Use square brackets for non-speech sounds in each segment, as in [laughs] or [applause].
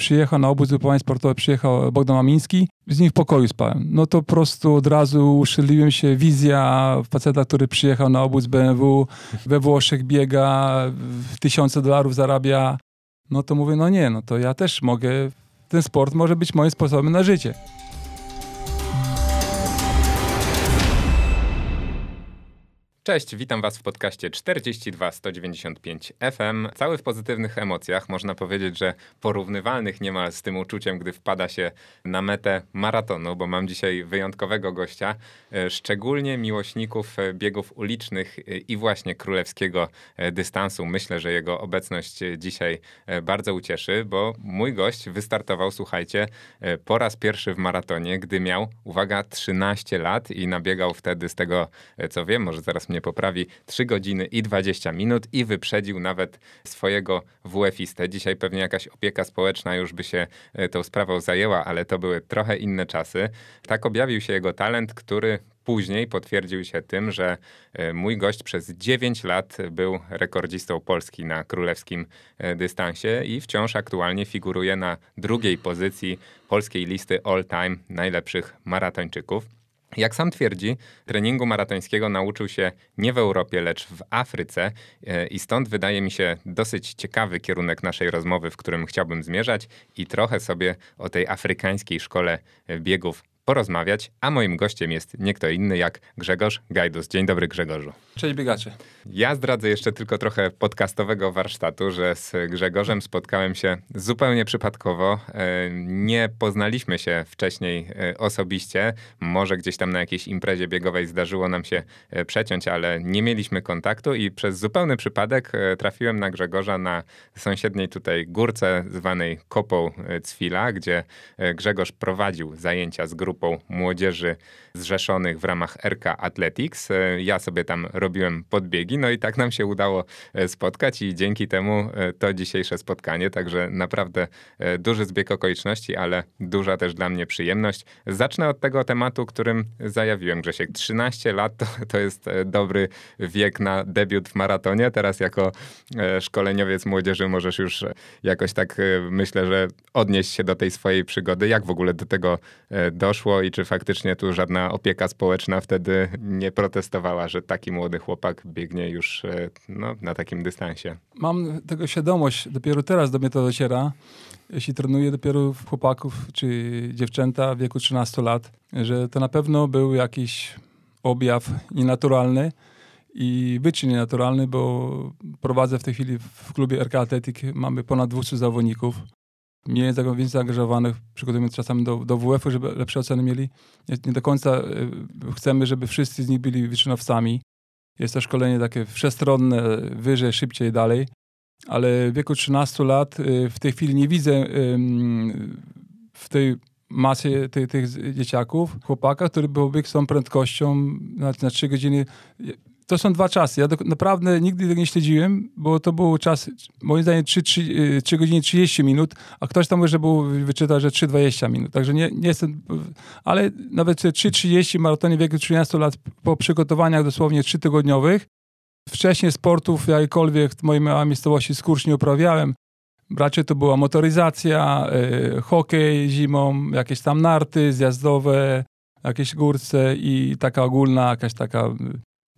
przyjechał na obóz wypływanie sportowe, przyjechał Bogdan Mamiński, z nim w pokoju spałem. No to po prostu od razu uszyliłem się, wizja faceta, który przyjechał na obóz BMW, we Włoszech biega, tysiące dolarów zarabia. No to mówię, no nie, no to ja też mogę, ten sport może być moim sposobem na życie. Cześć, witam Was w podcaście 42 195 FM. Cały w pozytywnych emocjach. Można powiedzieć, że porównywalnych niemal z tym uczuciem, gdy wpada się na metę maratonu, bo mam dzisiaj wyjątkowego gościa, e, szczególnie miłośników e, biegów ulicznych e, i właśnie królewskiego dystansu. Myślę, że jego obecność dzisiaj bardzo ucieszy, bo mój gość wystartował, słuchajcie, po raz pierwszy w maratonie, gdy miał, uwaga, 13 lat i nabiegał wtedy z tego, co wiem, może zaraz mnie poprawi 3 godziny i 20 minut i wyprzedził nawet swojego WF-istę. Dzisiaj pewnie jakaś opieka społeczna już by się e, tą sprawą zajęła, ale to były trochę inne czasy. Tak objawił się jego talent, który później potwierdził się tym, że e, mój gość przez 9 lat był rekordzistą Polski na królewskim e, dystansie i wciąż aktualnie figuruje na drugiej pozycji polskiej listy all-time najlepszych maratończyków. Jak sam twierdzi, treningu maratońskiego nauczył się nie w Europie, lecz w Afryce e, i stąd wydaje mi się dosyć ciekawy kierunek naszej rozmowy, w którym chciałbym zmierzać i trochę sobie o tej afrykańskiej szkole biegów porozmawiać, a moim gościem jest nie kto inny jak Grzegorz Gajdus. Dzień dobry Grzegorzu. Cześć biegacze. Ja zdradzę jeszcze tylko trochę podcastowego warsztatu, że z Grzegorzem spotkałem się zupełnie przypadkowo. E, nie poznaliśmy się wcześniej e, osobiście. Może gdzieś tam na jakiejś imprezie biegowej zdarzyło nam się e, przeciąć, ale nie mieliśmy kontaktu i przez zupełny przypadek trafiłem na Grzegorza na sąsiedniej tutaj górce zwanej Kopą Cwila, gdzie Grzegorz prowadził zajęcia z grupą grupą młodzieży zrzeszonych w ramach RK Athletics. E, ja sobie tam robiłem podbiegi, no i tak nam się udało e, spotkać i dzięki temu e, to dzisiejsze spotkanie, także naprawdę duży zbieg okoliczności, ale duża też dla mnie przyjemność. Zacznę od tego tematu, którym zajawiłem Grzesiek. 13 lat to, to jest dobry wiek na debiut w maratonie. Teraz jako szkoleniowiec młodzieży możesz już jakoś tak myślę, że odnieść się do tej swojej przygody. Jak w ogóle do tego doszło? I czy faktycznie tu żadna opieka społeczna wtedy nie protestowała, że taki młody chłopak biegnie już e, no, na takim dystansie? Mam tego świadomość, dopiero teraz do mnie to dociera, jeśli trenuję dopiero chłopaków czy dziewczęta w wieku 13 lat, że to na pewno był jakiś objaw nienaturalny i wyczyn nienaturalny, bo prowadzę w tej chwili w klubie RK Atletik, mamy ponad 200 zawodników więcej zaangażowanych, przygotujemy czasami do, do WF-u, żeby lepsze oceny mieli. Nie, nie, do końca y, chcemy, żeby wszyscy z nich byli wyczynowcami. Jest to szkolenie takie wszechstronne, wyżej, szybciej, dalej. Ale w wieku 13 lat y, w tej chwili nie widzę y, w tej masie tych, tych dzieciaków, chłopaka, który był biegł z tą prędkością na, na 3 godziny to są dwa czasy. Ja do, naprawdę nigdy tego nie śledziłem, bo to był czas, moim zdaniem, 3, 3, 3 godziny 30 minut, a ktoś tam może był wyczytał, że 3,20 minut. Także nie, nie jestem, ale nawet 3,30 maratonie wieku 13 lat po przygotowaniach dosłownie 3 tygodniowych. Wcześniej sportów jakkolwiek w mojej małej miejscowości skórz nie uprawiałem. Raczej to była motoryzacja, y, hokej zimą, jakieś tam narty zjazdowe, jakieś górce i taka ogólna jakaś taka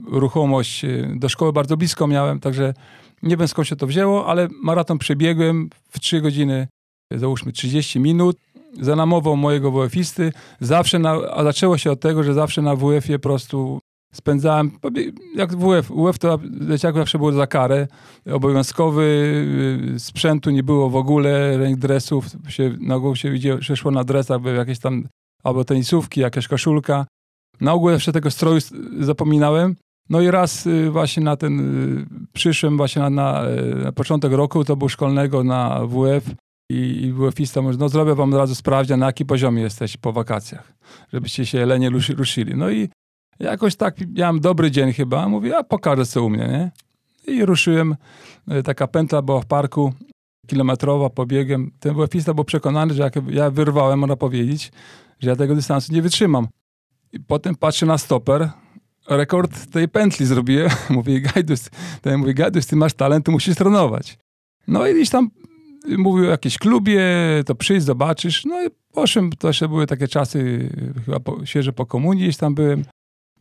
ruchomość y, do szkoły bardzo blisko miałem, także nie wiem skąd się to wzięło, ale maraton przebiegłem w 3 godziny, załóżmy 30 minut, za namową mojego WF-isty. Zawsze na, a zaczęło się od tego, że zawsze na WF-ie po prostu spędzałem, jak WF, WF to dzieciaku zawsze było za karę, obowiązkowy, y, sprzętu nie było w ogóle, ręk dresów, się, na ogół się, się szło na dresach, były jakieś tam albo tenisówki, jakaś koszulka. Na ogół jeszcze tego stroju zapominałem, no i raz y, właśnie na ten, y, przyszłem właśnie na, na, y, na początek roku, to był szkolnego na WF i, i WF-ista mówi, no zrobię wam od razu sprawdzian, na jakim poziomie jesteś po wakacjach, żebyście się lenie ruszyli. No i jakoś tak miałem dobry dzień chyba, mówię, a pokażę co u mnie, nie? I ruszyłem, taka pętla była w parku, kilometrowa, pobiegiem. Ten WF-ista był przekonany, że jak ja wyrwałem, można powiedzieć, że ja tego dystansu nie wytrzymam. I potem patrzę na stoper, rekord tej pętli zrobiłem. [laughs] Mówię, Gajdus, ten mówi, Gajdus, ty masz talent, ty musisz trenować. No i gdzieś tam mówił o jakimś klubie, to przyjdź, zobaczysz. No i poszedłem, to jeszcze były takie czasy, chyba po, po komunii gdzieś tam byłem.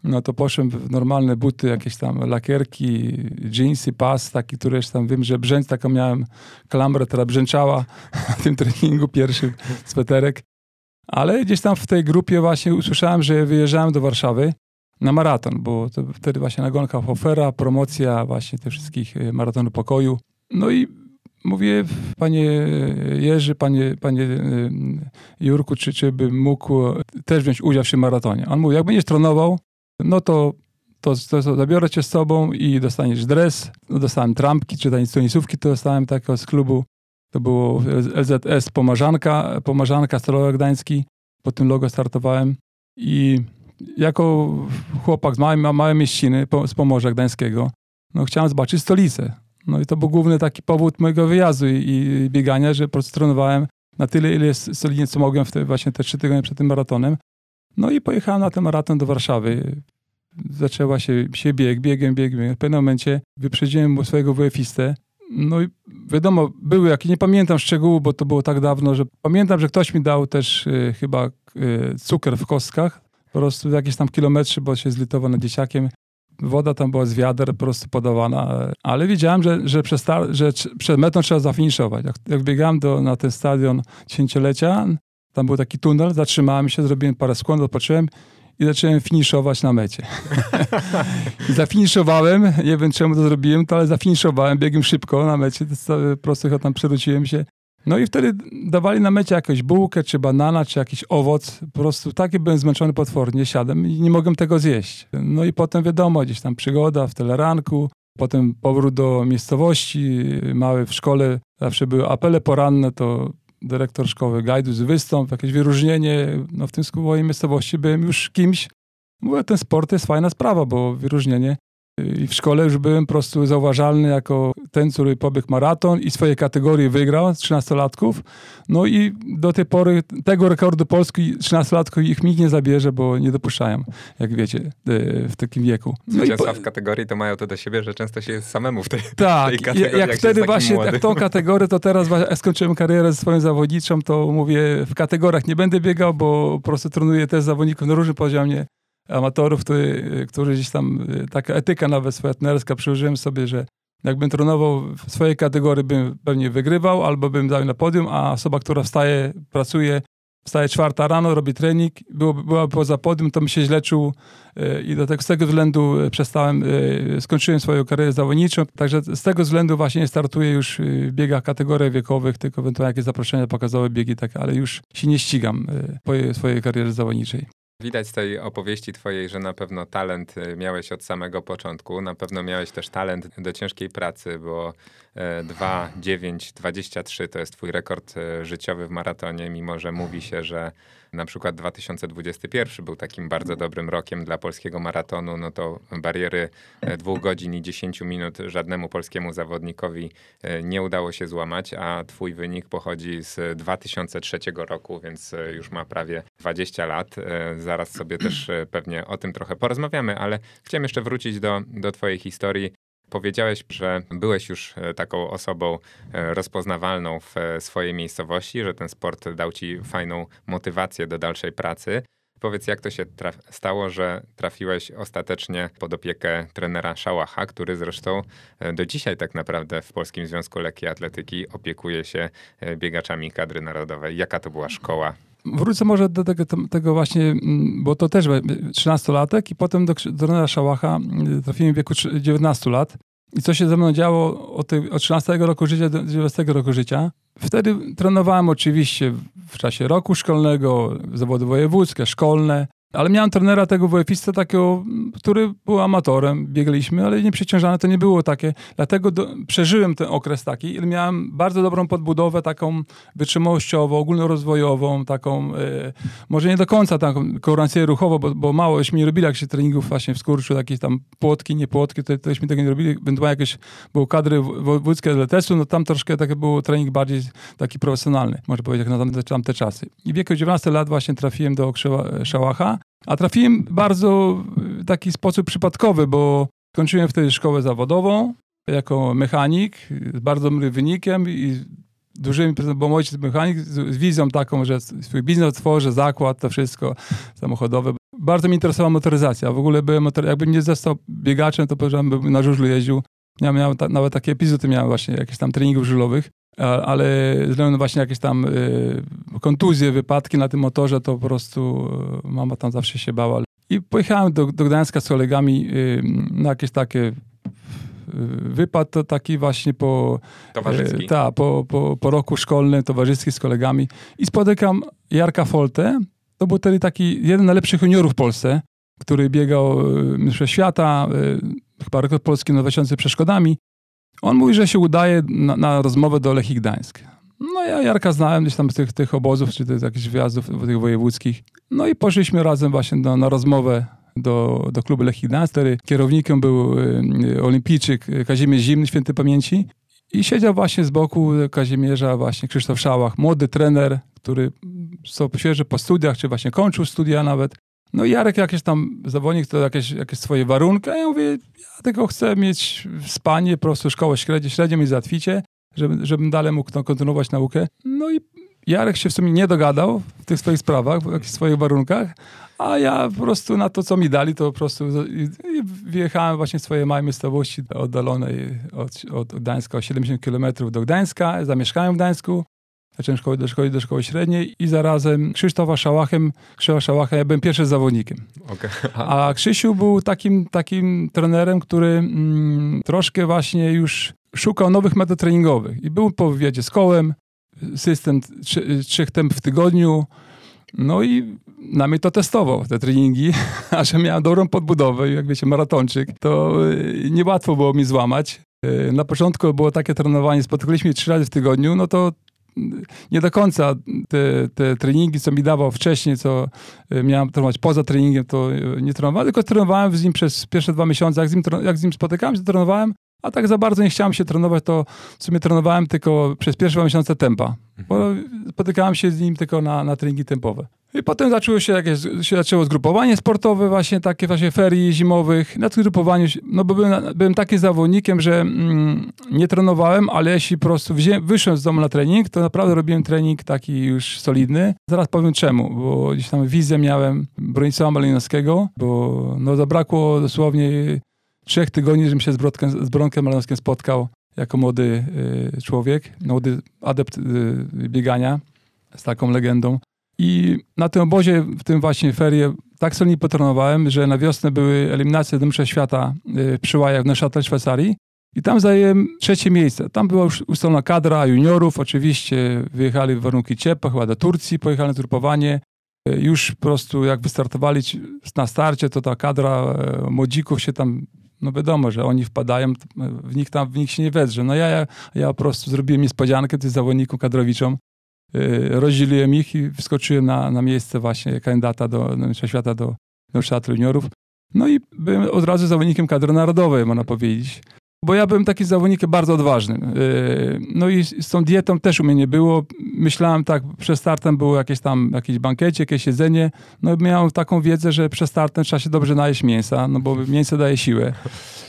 No to poszedłem w normalne buty, jakieś tam lakierki, jeansy, pas taki, który tam wiem, że brzęc taką miałem, klamrę, która brzęczała na tym treningu, pierwszy sweterek. Ale gdzieś tam w tej grupie właśnie usłyszałem, że wyjeżdżałem do Warszawy na maraton, bo wtedy właśnie nagonka Hofera, promocja właśnie tych wszystkich e, maratonu pokoju. No i mówię, panie Jerzy, panie, panie e, Jurku, czy, czy bym mógł też wziąć udział w tym maratonie? On mówi, jak będziesz trenował, no to, to, to, to zabiorę cię z sobą i dostaniesz dres. No dostałem trampki, czy tenisówki, to dostałem takiego z klubu. To było LZS Pomarzanka, Pomarzanka, Stalowa Gdański. Po tym logo startowałem i jako chłopak z małej, małej mieściny z Pomorza Gdańskiego, no chciałem zobaczyć stolicę. No i to był główny taki powód mojego wyjazdu i, i biegania, że po trenowałem na tyle, ile solidnie, co mogłem w te, właśnie te trzy tygodnie przed tym maratonem. No i pojechałem na ten maraton do Warszawy. Zaczęła się, się bieg, biegiem, biegiem. W pewnym momencie wyprzedziłem swojego WF-istę. No i wiadomo, były jakieś, nie pamiętam szczegółów, bo to było tak dawno, że pamiętam, że ktoś mi dał też y, chyba y, cukier w kostkach po prostu jakieś tam kilometry, bo się zlitował nad dzieciakiem. Woda tam była z wiader po prostu podawana, ale wiedziałem, że, że, przed, że przed metą trzeba zafiniszować. Jak, jak biegałem do, na ten stadion dziesięciolecia, tam był taki tunel, zatrzymałem się, zrobiłem parę skłon, odpocząłem i zacząłem finiszować na mecie. [laughs] Zafiniszowałem, nie wiem czemu to zrobiłem, to ale zafiniszowałem, biegłem szybko na mecie, po prostu tam przerzuciłem się no i wtedy dawali na mecie jakąś bułkę, czy banana, czy jakiś owoc. Po prostu taki byłem zmęczony potwornie, siadłem i nie mogłem tego zjeść. No i potem wiadomo, gdzieś tam przygoda w teleranku, potem powrót do miejscowości, mały w szkole, zawsze były apele poranne, to dyrektor szkoły Gajdus wystąp, jakieś wyróżnienie. No w tym swojej miejscowości byłem już kimś. Mówię, ten sport jest fajna sprawa, bo wyróżnienie i w szkole już byłem po prostu zauważalny jako ten, który pobiegł maraton i swoje kategorie wygrał z 13-latków. No i do tej pory tego rekordu Polski 13-latków ich nikt nie zabierze, bo nie dopuszczają, jak wiecie, e, w takim wieku. No Zwycięstwa w kategorii to mają to do siebie, że często się jest samemu w tej, tak, tej kategorii. Jak, jak wtedy właśnie jak tą kategorię, to teraz skończyłem karierę swoją zawodniczą, to mówię, w kategoriach nie będę biegał, bo po prostu trenuję też zawodników na różnym poziomie amatorów, który, którzy gdzieś tam, y, taka etyka nawet swoja przyłożyłem sobie, że jakbym trenował w swojej kategorii, bym pewnie wygrywał, albo bym dał na podium, a osoba, która wstaje, pracuje, wstaje czwarta rano, robi trening, byłoby, byłaby poza podium, to bym się źle czuł y, i do tego, z tego względu y, przestałem, skończyłem swoją karierę zawodniczą, także z tego względu właśnie nie startuję już w biegach kategoriach wiekowych, tylko ewentualnie jakieś zaproszenia pokazały biegi takie, ale już się nie ścigam po swojej karierze zawodniczej. Widać z tej opowieści twojej, że na pewno talent y, miałeś od samego początku. Na pewno miałeś też talent do ciężkiej pracy, bo 2, 9, 23 to jest twój rekord y, życiowy w maratonie, mimo że mówi się, że na przykład 2021 był takim bardzo dobrym rokiem dla polskiego maratonu, no to bariery e, dwóch godzin i 10 minut żadnemu polskiemu zawodnikowi e, nie udało się złamać, a twój wynik pochodzi z 2003 roku, więc e, już ma prawie 20 lat. Zaraz sobie też pewnie o tym trochę porozmawiamy, ale chciałem jeszcze wrócić do, do twojej historii. Powiedziałeś, że byłeś już e, taką osobą e, rozpoznawalną w e, swojej miejscowości, że ten sport dał ci fajną motywację do dalszej pracy. Powiedz, jak to się stało, że trafiłeś ostatecznie pod opiekę trenera Szałacha, który zresztą do dzisiaj tak naprawdę w Polskim Związku Lekkiej Atletyki opiekuje się biegaczami kadry narodowej. Jaka to była szkoła? Wrócę może do tego, tego właśnie, mm, bo to też 13-latek i potem do, do trenera Szałacha mm, trafiłem w wieku 19 lat. I co się ze mną działo od, od 13 roku życia do 19 roku życia. Wtedy trenowałem oczywiście w czasie roku szkolnego, zawody wojewódzkie, szkolne, ale miałem trenera tego WF-ista takiego, który był amatorem, biegliśmy, ale nieprzeciążane to nie było takie. Dlatego do, przeżyłem ten okres taki i miałem bardzo dobrą podbudowę taką wytrzymałościową, ogólnorozwojową, taką, e, może nie do końca taką koordynację ruchową, bo, bo małośmy nie robili jakichś treningów właśnie w skurczu, jakieś tam płotki, nie płotki, to, tośmy tego nie robili. Ewentualnie jakieś były kadry wojewódzkie z LTS-u, no tam troszkę taki był trening bardziej taki profesjonalny, może powiedzieć, jak na tamte, tamte czasy. I w wieku 19 lat właśnie trafiłem do Szałacha a trafiłem bardzo w taki sposób przypadkowy, bo kończyłem wtedy szkołę zawodową jako mechanik z bardzo dobrym wynikiem i dużymi, bo mój ojciec mechanik z wizją taką, że swój biznes otworzy, zakład, to wszystko samochodowe. Bardzo mi interesowała motoryzacja. W ogóle byłem, jakbym nie został biegaczem, to powiedziałem, bym na żużlu jeździł. Ja miałem ta, nawet takie epizody, miałem właśnie jakieś tam treningów żużlowych, ale ze względu właśnie jakieś tam y, kontuzje, wypadki na tym motorze, to po prostu y, mama tam zawsze się bała. I pojechałem do, do Gdańska z kolegami y, na jakieś takie wypad to taki właśnie po, Towarzyski. ta, po, po, po roku szkolnym, towarzyski z kolegami i spotykam Jarka Folte. To był wtedy taki jeden z najlepszych juniorów w Polsce, który biegał Mistrzostw Świata, chyba rekord polski na 2000 przeszkodami. On mówi, że się udaje na, na rozmowę do Lechii Gdańsk. No ja Jarka znałem gdzieś tam z tych, tych obozów, czy tych jakichś wyjazdów tych wojewódzkich. No i poszliśmy razem właśnie do, na rozmowę do, do klubu Lechii Gdańsk, kierownikiem był y, olimpijczyk Kazimierz Zimny, święty pamięci. I siedział właśnie z boku Kazimierza właśnie Krzysztof Szałach, młody trener, który co świeży po studiach, czy właśnie kończył studia nawet. No Jarek jakiś tam zawodnik, to jakieś, jakieś swoje warunki, ja mówię, ja tylko chcę mieć spanie, po prostu szkołę średnią, średnią mi załatwicie, żeby, żebym dalej mógł kontynuować naukę. No i Jarek się w sumie nie dogadał w tych swoich sprawach, w jakichś swoich warunkach, a ja po prostu na to, co mi dali, to po prostu wjechałem właśnie w swojej małej miejscowości oddalonej od, od Gdańska o 70 km do Gdańska. Zamieszkałem w Gdańsku, zacząłem szkoły do szkoły, do szkoły średniej i zarazem Krzysztofa Szałachem, Krzysztofa Szałachem, ja byłem pierwszym zawodnikiem. Okay. A Krzysiu był takim, takim trenerem, który mm, troszkę właśnie już szukał nowych metod treningowych i był po wywiadzie z kołem, system trzy, trzech temp w tygodniu, no i na mnie to testował, te treningi, [laughs] a że miałem dobrą podbudowę, jak wiecie, maratonczyk, to y, niełatwo było mi złamać. Y, na początku było takie trenowanie, spotykaliśmy trzy razy w tygodniu, no to nie do końca te, te treningi, co mi dawał wcześniej, co y, miałem trenować poza treningiem, to nie trenowałem, tylko trenowałem z nim przez pierwsze dwa miesiące. Jak z nim, jak z nim spotykałem się, to trenowałem, a tak za bardzo nie chciałem się trenować, to w sumie trenowałem tylko przez pierwsze dwa miesiące tempa, bo spotykałem się z nim tylko na, na treningi tempowe. I potem zaczęło się jakieś, się zaczęło zgrupowanie sportowe, właśnie takie właśnie ferii zimowych. Na tym grupowaniu, no bo byłem, byłem takim zawodnikiem, że mm, nie trenowałem, ale jeśli po prostu wzię, wyszłem z domu na trening, to naprawdę robiłem trening taki już solidny. Zaraz powiem czemu, bo gdzieś tam wizję miałem Bronisława Malinowskiego, bo no zabrakło dosłownie trzech tygodni, żebym się z, Brodkiem, z Bronkiem Malinowskim spotkał jako młody y, człowiek, młody adept y, biegania z taką legendą. I na tym obozie, w tym właśnie ferie, tak solidnie potrenowałem, że na wiosnę były eliminacje do Mistrzostw Świata y, przy Łajach w Neuchâtel, Szwajcarii. I tam zajęłem trzecie miejsce. Tam była już ustalona kadra juniorów, oczywiście wyjechali w warunki ciepłe, chyba do Turcji, pojechali na zgrupowanie. Y, już po prostu jak wystartowali na starcie, to ta kadra y, młodzików się tam, no wiadomo, że oni wpadają, w nich tam, w nich się nie wedrze. No ja, ja, ja po prostu zrobiłem niespodziankę tym zawodnikom kadrowiczom, Y, rozdzieliłem ich i wskoczyłem na, na miejsce właśnie kandydata do, do Świata do, do Szatru Juniorów. No i byłem od razu zawodnikiem kadry narodowej, można powiedzieć. Bo ja byłem taki zawodnikiem bardzo odważnym. Y, no i z tą dietą też u mnie nie było. Myślałem tak, przed startem było jakieś tam, jakieś bankiecie, jakieś jedzenie. No miałem taką wiedzę, że przed startem trzeba się dobrze najeść mięsa, no bo mięso daje siłę.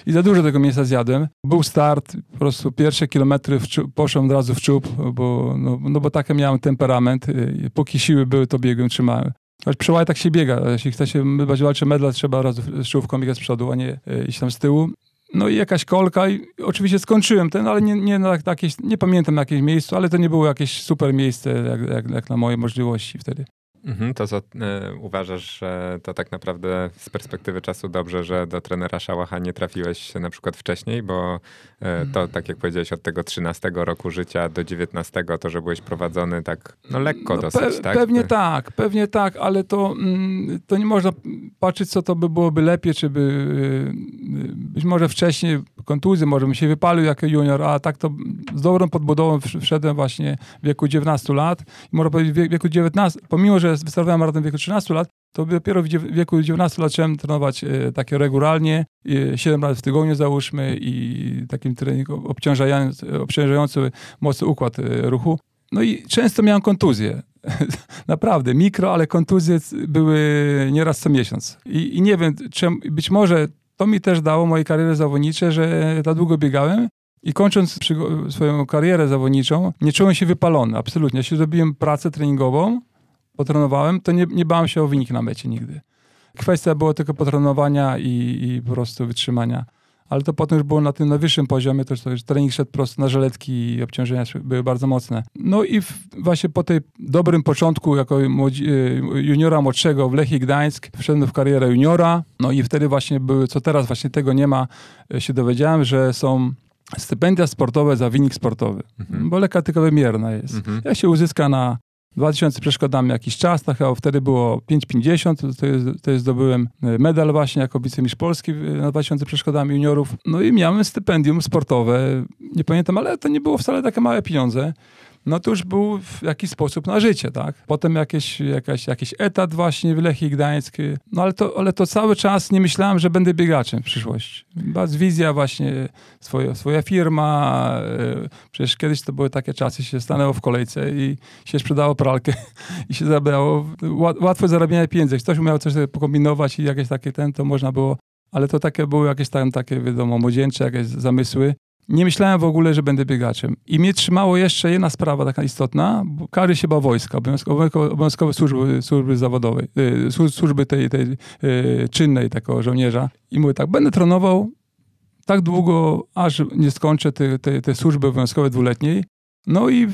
I za dużo tego mięsa zjadłem. Był start, po prostu pierwsze kilometry poszłem od razu w czub, bo, no, no bo taki miałem temperament. Y, póki siły były, to biegłem, trzymałem. Choć przy tak się biega. Jeśli chce się walczyć medal, trzeba od razu z czołówką biegać z przodu, a nie y, iść tam z tyłu. No i jakaś kolka i oczywiście skończyłem ten, ale nie, nie, na jakieś, nie pamiętam na jakieś miejscu, ale to nie było jakieś super miejsce jak, jak, jak na moje możliwości wtedy. Mhm, to co y, uważasz, że to tak naprawdę z perspektywy czasu dobrze, że do trenera Szałacha nie trafiłeś na przykład wcześniej, bo y, to tak jak powiedziałeś od tego 13 roku życia do 19, to że byłeś prowadzony tak no lekko no, dosyć, pe tak? Pewnie tak, pewnie tak, ale to, mm, to nie można patrzeć, co to by byłoby lepiej, czy by y, być może wcześniej kontuzję, może bym się wypalił jako junior, a tak to z dobrą podbudową wszedłem właśnie w wieku 19 lat i można powiedzieć w wieku 19, pomimo, że wystartowałem w wieku 13 lat, to dopiero w wieku 19 lat zacząłem trenować e, takie regularnie, e, 7 razy w tygodniu załóżmy i takim trening obciążający, obciążający mocny układ e, ruchu. No i często miałem kontuzje. [laughs] Naprawdę, mikro, ale kontuzje były nieraz co miesiąc. I, i nie wiem, być może to mi też dało mojej karierze zawodniczej, że tak długo biegałem, I kończąc swoją karierę zawodniczą, nie czułem się wypalony, absolutnie. Jeśli zrobiłem pracę treningową, potrenowałem, to nie, nie bałem się o wynik na mecie nigdy. Kwestia była tylko potrenowania i, i po prostu wytrzymania ale to potem już było na tym najwyższym poziomie, to już trening szedł prosto na żeletki i obciążenia były bardzo mocne. No i w, właśnie po tej dobrym początku jako młodzi, y, juniora młodszego w Lechii Gdańsk wszedłem w karierę juniora, no i wtedy właśnie były, co teraz właśnie tego nie ma, y, się dowiedziałem, że są stypendia sportowe za wynik sportowy, mhm. bo lekka tylko wymierna jest. Mhm. Jak się uzyska na 2000 przeszkodami jakiś czas, tak chyba wtedy było 5,50, to, jest, to jest zdobyłem e, medal właśnie jako wicemistrz Polski na 2000 przeszkodami juniorów. No i miałem stypendium sportowe, nie pamiętam, ale to nie było wcale takie małe pieniądze no to już był w jakiś sposób na życie, tak? Potem jakieś, jakaś, jakiś etat właśnie w Lechii Gdańsk, no ale to, ale to cały czas nie myślałem, że będę biegaczem w przyszłości. Bardzo wizja właśnie, swoje, swoja firma, e, przecież kiedyś to były takie czasy, się stanęło w kolejce i się sprzedało pralkę [laughs] i się zarabiało, łatwo zarabianie pieniędzy. Ktoś umiał coś pokombinować i jakieś takie ten, to można było ale to takie były jakieś tam takie, wiadomo, młodzieńcze jakieś zamysły. Nie myślałem w ogóle, że będę biegaczem. I mnie trzymało jeszcze jedna sprawa taka istotna, kary chyba wojska, obowiązkowe, obowiązkowe służby, służby zawodowej, y, służby tej, tej y, czynnej takiego żołnierza. I mówię tak, będę trenował tak długo, aż nie skończę tej te, te służby obowiązkowej dwuletniej. No i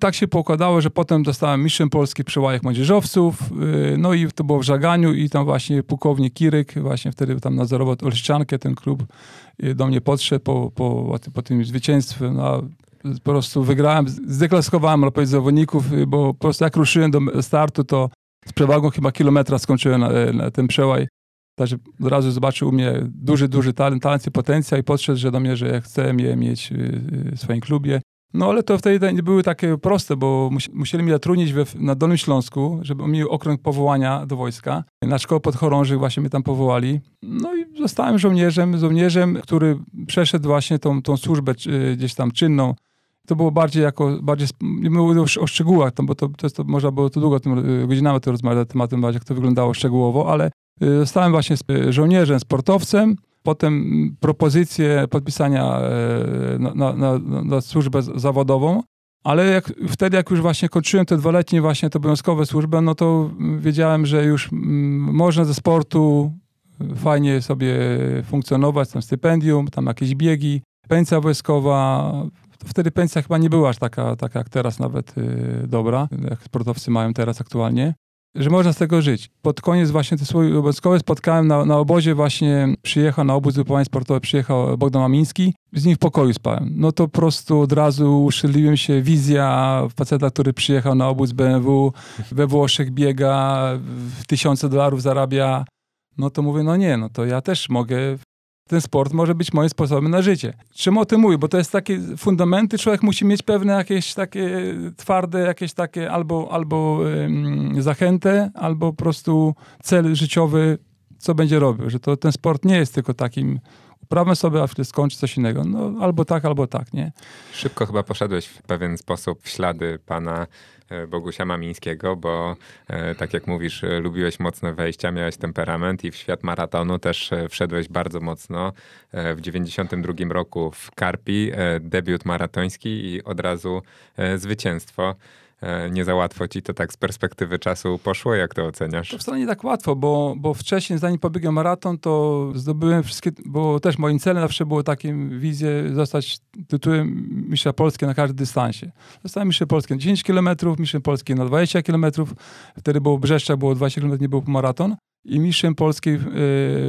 tak się pokładało, że potem dostałem mistrzem Polski przy łajach młodzieżowców, y, no i to było w Żaganiu i tam właśnie pułkownik Kiryk, właśnie wtedy tam nadzorował Olszczankę, ten klub y, do mnie podszedł po, po, po tym zwycięstwie, no, po prostu wygrałem, zdeklaskowałem ale zawodników, y, bo po prostu jak ruszyłem do startu, to z przewagą chyba kilometra skończyłem na, na ten przełaj. Także od razu zobaczył u mnie duży, duży talent, talent i potencjał i podszedł że do mnie, że chcę je mieć w swoim klubie. No ale to wtedy nie były takie proste, bo musieli mnie zatrudnić we, na Dolnym Śląsku, żeby mieli okręg powołania do wojska. Na szkołę podchorążych właśnie mnie tam powołali. No i zostałem żołnierzem, żołnierzem, który przeszedł właśnie tą, tą służbę gdzieś tam czynną. To było bardziej jako, bardziej, nie mówię o szczegółach, bo to, to, to można było to długo, tym, y, godzinami to rozmawiać na tematem, jak to wyglądało szczegółowo, ale y, zostałem właśnie żołnierzem, sportowcem, Potem propozycje podpisania e, na, na, na, na służbę zawodową, ale jak, wtedy, jak już właśnie kończyłem te dwuletnie właśnie te obowiązkowe służby, no to wiedziałem, że już można ze sportu fajnie sobie funkcjonować, tam stypendium, tam jakieś biegi, pensja wojskowa. Wtedy pensja chyba nie była aż taka, taka jak teraz nawet y, dobra, jak sportowcy mają teraz aktualnie że można z tego żyć. Pod koniec właśnie te swoje obowiązkowe spotkałem na, na obozie właśnie, przyjechał na obóz wypływania sportowe, przyjechał Bogdan Mamiński, z nim w pokoju spałem. No to po prostu od razu uszczeliłem się, wizja faceta, który przyjechał na obóz BMW, we Włoszech biega, tysiące dolarów zarabia. No to mówię, no nie, no to ja też mogę ten sport może być moim sposobem na życie. Czemu o tym mówię? Bo to jest takie fundamenty, człowiek musi mieć pewne jakieś takie twarde, jakieś takie albo, albo um, zachętę, albo po prostu cel życiowy, co będzie robił. Że to ten sport nie jest tylko takim uprawmy sobie, a wtedy skończy coś innego. No albo tak, albo tak, nie? Szybko chyba poszedłeś w pewien sposób w ślady pana E, Bogusia Mamińskiego, bo e, tak jak mówisz, e, lubiłeś mocne wejścia, miałeś temperament i w świat maratonu też wszedłeś bardzo mocno. W 92 roku w Karpi debiut maratoński i od razu zwycięstwo. E, nie za łatwo ci to tak z perspektywy czasu poszło? Jak to oceniasz? To wcale nie tak łatwo, bo, bo wcześniej, zanim pobiegłem maraton, to zdobyłem wszystkie, bo też moim celem zawsze było takim wizję zostać tytułem mistrza Polski na każdym dystansie. Zostałem mistrzem Polski na 10 km, mistrzem Polski na 20 km, wtedy było Brzeszcza, było 20 km, nie był maraton i mistrzem Polski w,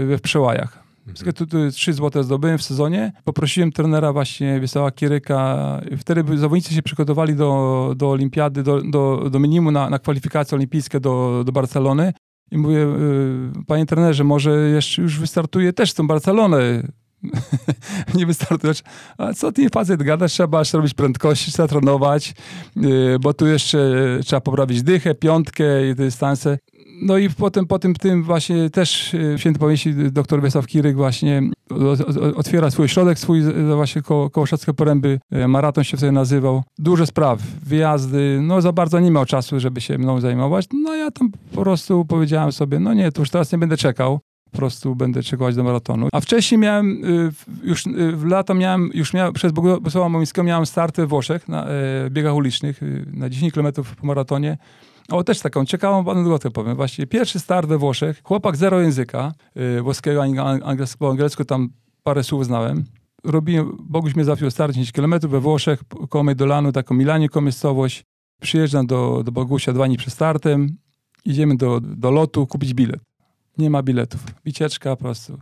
we Przełajach. Wszystkie tu, trzy złote zdobyłem w sezonie. Poprosiłem trenera właśnie Wiesława Kieryka. Wtedy zawodnicy się przygotowali do, do olimpiady, do, do, do minimum na, na kwalifikacje olimpijskie do, do Barcelony. I mówię, y, panie trenerze, może jeszcze już wystartuję też w tą Barcelonę. [laughs] nie wystartujesz. A co ty facet gadasz? Trzeba robić prędkości, trzeba trenować, y, bo tu jeszcze trzeba poprawić dychę, piątkę i dystanse. No i potem po tym, właśnie też e, święty pamięci dr Wiesław Kiryk właśnie otwiera swój środek, swój właśnie koło, koło Poręby, e, maraton się wtedy nazywał. Duże sprawy, wyjazdy, no za bardzo nie miał czasu, żeby się mną zajmować. No ja tam po prostu powiedziałem sobie, no nie, to już teraz nie będę czekał. po prostu będę czegoś do maratonu. A wcześniej miałem, już w lato miałem, już miałem, przez Bogusława Momińskiego miałem start we Włoszech na biegach ulicznych na 10 km po maratonie. O, też taką ciekawą anegdotę powiem. Właśnie pierwszy start we Włoszech, chłopak zero języka włoskiego, angielskiego, po angielsku tam parę słów znałem. Robiłem, Boguś mnie zapiął start 10 km we Włoszech, koło Medolanu, taką Milanię, miejscowość. Przyjeżdżam do, do Bogusia dwa dni przed startem, idziemy do, do lotu kupić bilet. Nie ma biletów. Wycieczka po prostu.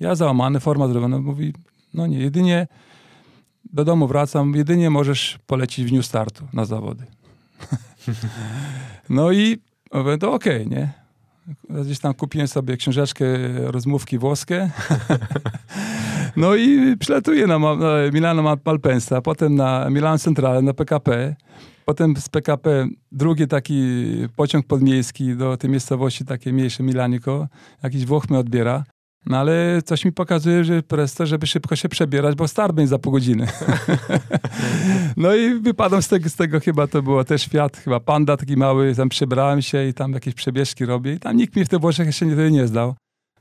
Ja załamany, forma zrobiona. Mówi, no nie, jedynie do domu wracam, jedynie możesz polecić w dniu startu na zawody. [laughs] no i mówię, to okej, okay, nie? Gdzieś tam kupiłem sobie książeczkę rozmówki włoskie. [laughs] no i przyletuję na, na Milano Malpensa, potem na Milan Centrale, na PKP. Potem z PKP drugi taki pociąg podmiejski do tej miejscowości, takie mniejsze Milaniko. Jakiś Włoch mnie odbiera. No ale coś mi pokazuje, że presto, żeby szybko się przebierać, bo start będzie za pół godziny. [laughs] no i wypadam z tego, z tego chyba, to było też Fiat, chyba Panda taki mały, tam przebrałem się i tam jakieś przebieżki robię i tam nikt mi w te Włoszech jeszcze nie, nie zdał.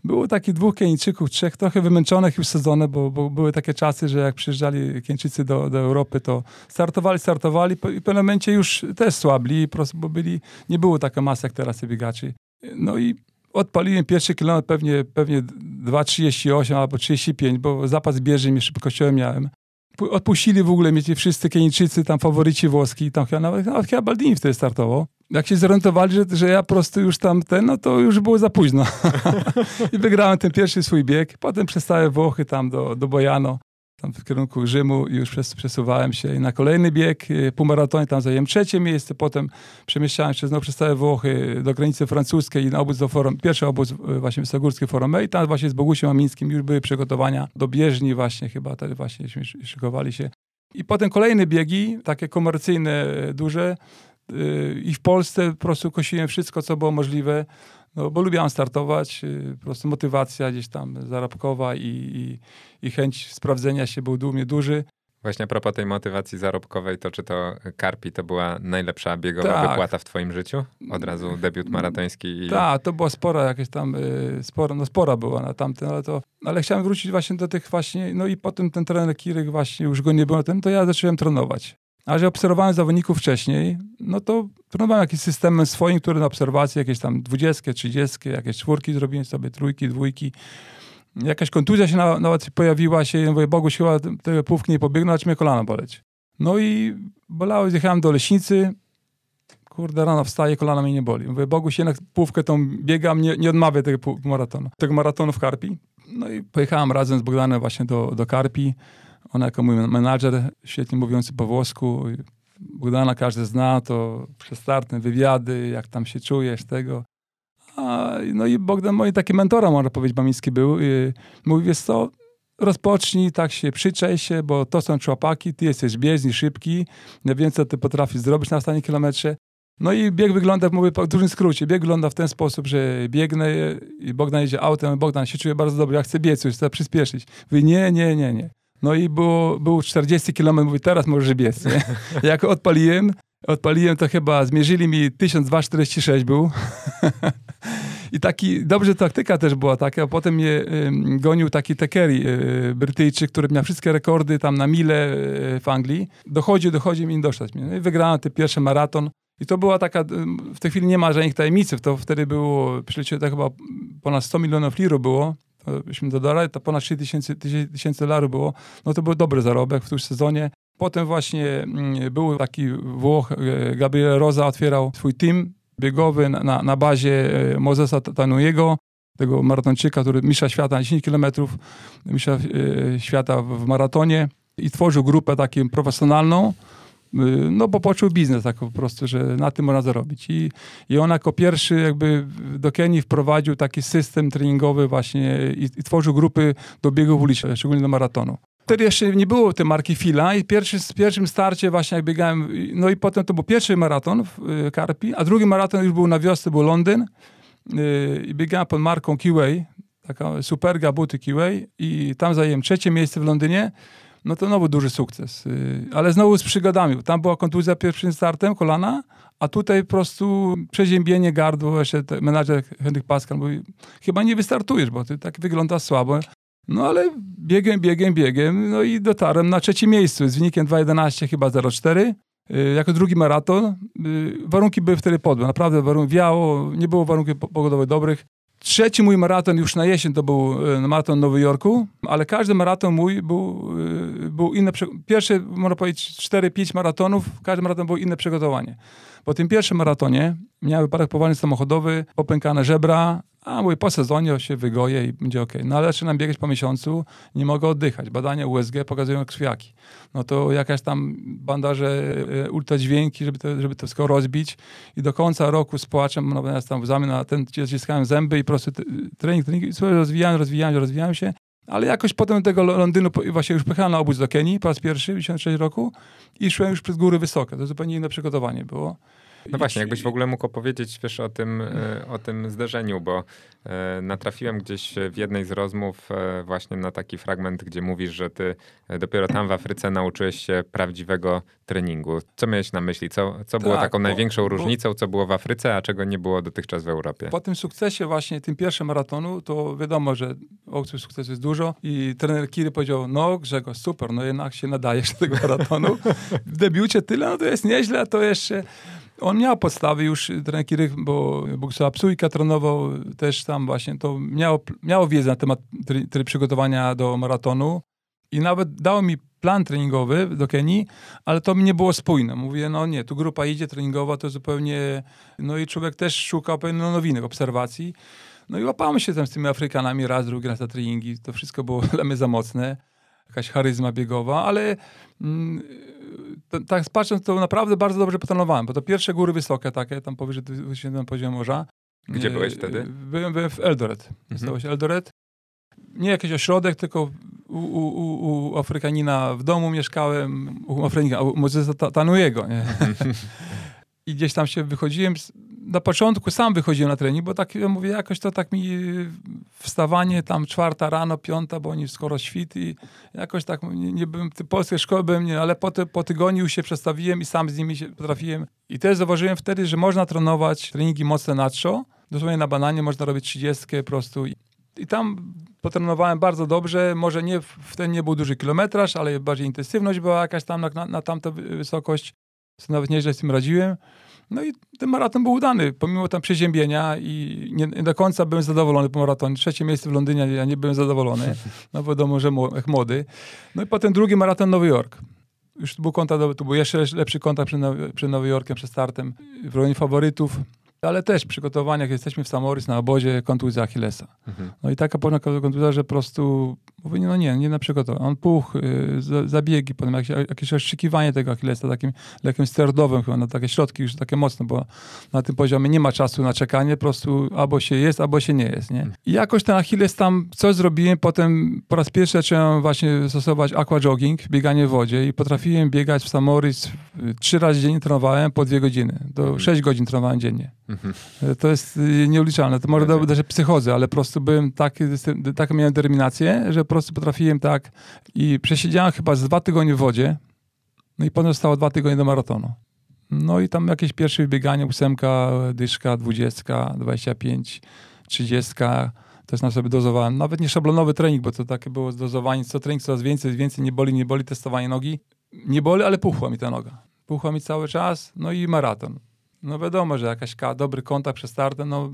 Było takich dwóch Kenijczyków, trzech, trochę wymęczonych już sezonem, bo, bo, były takie czasy, że jak przyjeżdżali Keńczycy do, do Europy, to startowali, startowali i w pewnym momencie już też słabli, bo byli, nie było taka masa jak teraz biegaczy. No i odpaliłem pierwszy kilometr pewnie, pewnie 2,38 albo 35, bo zapas bieży mi szybkościowy miałem. Odpuścili w ogóle mnie ci wszyscy Kenijczycy, tam faworyci włoski, tam chyba nawet, nawet chyba Baldini wtedy startował jak się zorientowali, że, że ja po prostu już tam ten, no to już było za późno. [laughs] I wygrałem ten pierwszy swój bieg. Potem przez całe Włochy tam do, do Bojano, tam w kierunku Rzymu i już przesuwałem się. Na kolejny bieg, y, półmaratonie, tam zajęłem trzecie miejsce. Potem przemieszczałem się znowu przez całe Włochy do granicy francuskiej i na obóz do forum, pierwszy obóz y, właśnie Wysogórskie Forum i tam właśnie z Bogusiem Aminskim już były przygotowania do bieżni właśnie chyba, wtedy właśnie szykowali się. I potem kolejne biegi, takie komercyjne, duże, Y, i w Polsce po prostu kosiłem wszystko, co było możliwe, no, bo lubiłem startować, y, po prostu motywacja gdzieś tam zarobkowa i, i, i chęć sprawdzenia się był u mnie duży. Właśnie a propos tej motywacji zarobkowej, to czy to Karpi to była najlepsza biegowa tak. wypłata w twoim życiu? Od razu debiut maratoński? I... Tak, to była spora jakieś tam, y, spora, no spora była na tamten, ale to, ale chciałem wrócić właśnie do tych właśnie, no i potem ten trener Kiryk właśnie, już go nie było, ten, to ja zacząłem trenować. A że obserwowałem zawodników wcześniej, no to trenowałem jakimś systemem swoim, który na obserwacji jakieś tam dwudziestkie, trzydziestkie, jakieś czwórki zrobiłem sobie, trójki, dwójki. Jakaś kontuzja się na, nawet pojawiła się i mówię, Bogu siła tego pówki nie pobiegną, acz mnie kolano boleć. No i bolało, zjechałem do leśnicy, kurde, rano wstaję, kolana mnie nie boli. Mówię, Bogu się na pówkę tą biegam, nie, nie odmawiam tego maratonu. Tego maratonu w Karpi. No i pojechałem razem z Bogdanem właśnie do, do Karpi. Ona jako mój menadżer, świetnie mówiący po włosku, Bogdana każdy zna, to przestartne wywiady, jak tam się czujesz, tego. A, no i Bogdan, mój taki mentora, można powiedzieć, Bamiński był. I mówi, wiesz co, rozpocznij, tak się przyczaj się, bo to są człapaki, ty jesteś bieżni, szybki, nie wiem, co ty potrafisz zrobić na ostatnim kilometrze. No i bieg wygląda, mówię w dużym skrócie, bieg wygląda w ten sposób, że biegnę i Bogdan jedzie autem, Bogdan się czuje bardzo dobrze, ja chcę biec chcę przyspieszyć. Mówi, nie, nie, nie, nie. No i było, był 40 km, mówi, teraz możesz biec, nie? [laughs] Jak odpaliłem, odpaliłem to chyba, zmierzyli mi 1246 był. [laughs] I taki, dobrze taktyka też była taka, a potem mnie y, gonił taki Tekeri, y, Brytyjczyk, który miał wszystkie rekordy tam na mile y, w Anglii. Dochodzi, dochodzi mi dostać mnie. No i wygrałem ten pierwszy maraton. I to była taka, w tej chwili nie ma żadnych tajemnicy, to wtedy było, przecież to chyba ponad 100 milionów liru było, byśmy dodali, to ponad 3 tysięcy, tysięcy dolarów było, no to był dobry zarobek w tym sezonie. Potem właśnie mm, był taki Włoch, e, Gabriel Rosa otwierał swój team biegowy na, na bazie e, Mozesa Tanuyego, tego maratończyka, który mistrza świata na 10 kilometrów, mistrza e, świata w maratonie i tworzył grupę taką profesjonalną, no bo poczuł biznes tak po prostu, że na tym można zarobić. I, i on jako pierwszy jakby do Kenii wprowadził taki system treningowy właśnie i, i tworzył grupy do biegów ulicznych, szczególnie do maratonu. Wtedy jeszcze nie było tej marki Fila i pierwszy, w pierwszym starcie właśnie jak biegałem, no i potem to był pierwszy maraton w y, Karpi, a drugi maraton już był na wiosce, był Londyn y, i biegałem pod marką Kiway, taka superga buty Kiway i tam zajęłem trzecie miejsce w Londynie, no to znowu duży sukces. Y, ale znowu z przygodami. Tam była kontuzja pierwszym startem kolana, a tutaj po prostu przeziębienie gardło, jeszcze menadżer Henryk Pascal mówi, chyba nie wystartujesz, bo ty tak wygląda słabo. No ale biegiem, biegiem, biegiem, no i dotarłem na trzecie miejsce z wynikiem 2.11 chyba 0.4. Y, jako drugi maraton. Y, warunki były wtedy podłe, naprawdę warunki wiało, nie było warunków pogodowych dobrych. Trzeci mój maraton już na jesień to był y, maraton w Nowym Jorku, ale każdy maraton mój był, był inny. Pierwsze, można powiedzieć, 4-5 maratonów, każdy maraton był inne przygotowanie. Po tym pierwszym maratonie miałem wypadek powolny samochodowy, popękane żebra, a mówię, po sezonie się wygoję i będzie ok. No ale zaczynam biegać po miesiącu, nie mogę oddychać. Badania USG pokazują krwiaki. No to jakaś tam bandaże ultradźwięki, żeby to, żeby to wszystko rozbić i do końca roku z płaczem, no ja tam w zamian na ten ściskałem zęby i po prostu trening, trening, rozwijałem, rozwijałem, rozwijałem się. Ale jakoś potem tego Londynu, właśnie już pojechałem na obóz do Kenii po raz pierwszy w 1996 roku i szłem już przez góry wysokie. To zupełnie inne przygotowanie było. No właśnie, jakbyś w ogóle mógł opowiedzieć wiesz, o, tym, e, o tym zdarzeniu, bo e, natrafiłem gdzieś w jednej z rozmów e, właśnie na taki fragment, gdzie mówisz, że ty dopiero tam w Afryce nauczyłeś się prawdziwego treningu. Co miałeś na myśli? Co, co było tak, taką bo, największą różnicą, co było w Afryce, a czego nie było dotychczas w Europie? Po tym sukcesie właśnie, tym pierwszym maratonu, to wiadomo, że opcji sukcesu jest dużo i trener Kiry powiedział, no Grzegorz, super, no jednak się nadajesz do tego maratonu. w debiucie tyle, no to jest nieźle, a to jeszcze on miał podstawy już, trener Kirych, bo Bogusława Psujka trenował też tam właśnie, to miało, miało wiedzę na temat try, przygotowania do maratonu i nawet dało mi plan treningowy do Kenii, ale to mi nie było spójne. Mówię, no nie, tu grupa idzie treningowa, to zupełnie, no i człowiek też szukał pewnych nowinek, obserwacji. No i łapałem się tam z tymi Afrykanami raz, drugi raz na treningi, to wszystko było [laughs] dla mnie za mocne jakaś charyzma biegowa, ale mm, tak patrząc, to naprawdę bardzo dobrze potrenowałem, bo to pierwsze góry wysokie takie, tam powyżej na poziomie morza. Gdzie e, byłeś wtedy? Byłem, byłem w Eldoret. Mhm. Eldoret. Nie jakiś ośrodek, tylko u, u, u, u Afrykanina w domu mieszkałem, u Afrykanina, u Mozesa Tanujego. Nie? [laughs] I gdzieś tam się wychodziłem, na początku sam wychodziłem na trening, bo tak mówię, jakoś to tak mi wstawanie tam czwarta rano, piąta, bo oni skoro świt i jakoś tak nie, nie byłem, polskiej szkoły byłem, nie, ale po, ty, po tygodniu się przestawiłem i sam z nimi się potrafiłem. I też zauważyłem wtedy, że można trenować treningi mocne na trzo, dosłownie na bananie można robić 30 po prostu. I tam potrenowałem bardzo dobrze, może nie, wtedy nie był duży kilometraż, ale bardziej intensywność była jakaś tam na, na, na tamtą wysokość. Nawet nieźle z tym radziłem. No i ten maraton był udany, pomimo tam przeziębienia i nie, nie, do końca byłem zadowolony po maratonie. Trzecie miejsce w Londynie, ja nie byłem zadowolony, no wiadomo, że młody. No i potem drugi maraton Nowy Jork. Już tu był kontakt, tu był jeszcze lepszy kontakt przed, Nowym Jorkiem, przed startem, w rejonie faworytów ale też w przygotowaniach jesteśmy w Samorys na obozie kontuzja Achillesa. Mhm. No i taka poważna kontuzja, że po prostu mówię, no nie, nie na przygotowanie. On puch, y, zabiegi, potem jakieś, jakieś tego Achillesa takim lekiem sterydowym chyba, na takie środki już takie mocne, bo na tym poziomie nie ma czasu na czekanie, po prostu albo się jest, albo się nie jest, nie? I jakoś ten Achilles tam coś zrobiłem, potem po raz pierwszy zacząłem właśnie stosować aqua jogging, bieganie w wodzie i potrafiłem biegać w Samorys trzy razy dziennie trenowałem po dwie godziny. Do mhm. sześć godzin trenowałem dziennie. Mhm. To jest y, nieuliczalne. To może okay. że psychozy, ale po prostu byłem taki, taką miałem determinację, że po prostu potrafiłem tak i przesiedziałem chyba z dwa tygodnie w wodzie, no i potem zostało dwa tygodnie do maratonu. No i tam jakieś pierwsze wybieganie, ósemka, dyszka, dwudziestka, dwadzieścia pięć, trzydziestka, też na sobie dozowałem. Nawet nie szablonowy trening, bo to takie było dozowanie, co trening coraz więcej, więcej, nie boli, nie boli, testowanie nogi. Nie boli, ale puchła mi ta noga. Puchła mi cały czas, no i maraton. No wiadomo, że jakaś dobry kontakt przed no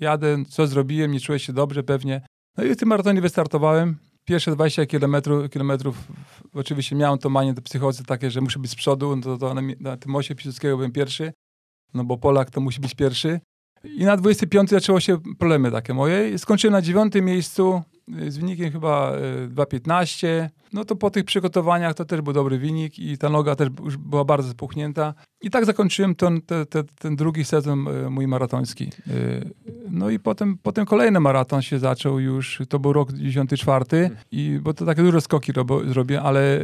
jadę, co zrobiłem, nie czuję się dobrze pewnie. No i w tym maratonie wystartowałem. Pierwsze 20 kilometrów, kilometrów oczywiście miałem to manie, te psychozy takie, że muszę być z przodu, no to, to na, na tym osie Piłsudskiego byłem pierwszy, no bo Polak to musi być pierwszy. I na 25 zaczęło się problemy takie moje. Skończyłem na dziewiątym miejscu z wynikiem chyba 2,15. Y, no to po tych przygotowaniach to też był dobry wynik i ta noga też już była bardzo spuchnięta. I tak zakończyłem ten, ten, ten, ten drugi sezon e, mój maratoński. No i potem, potem kolejny maraton się zaczął już, to był rok 94 i bo to takie duże skoki zrobię, ale e,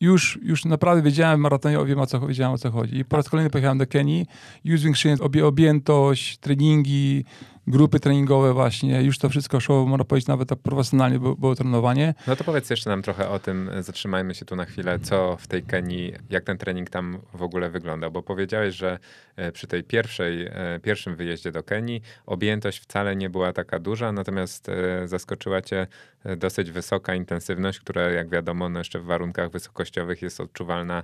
już, już naprawdę wiedziałem w maratonie, wiem o co, wiedziałem o co chodzi. I po raz kolejny pojechałem do Kenii, już zwiększyłem objętość, treningi, grupy treningowe właśnie, już to wszystko szło, można powiedzieć, nawet tak profesjonalnie było, było trenowanie. No to powiedz jeszcze nam trochę o tym, zatrzymajmy się tu na chwilę, co w tej Kenii, jak ten trening tam w ogóle wygląda, bo powiedziałeś, że e, przy tej pierwszej, e, pierwszym wyjeździe do Kenii objętość wcale nie była taka duża, natomiast e, zaskoczyła cię dosyć wysoka intensywność, która jak wiadomo no jeszcze w warunkach wysokościowych jest odczuwalna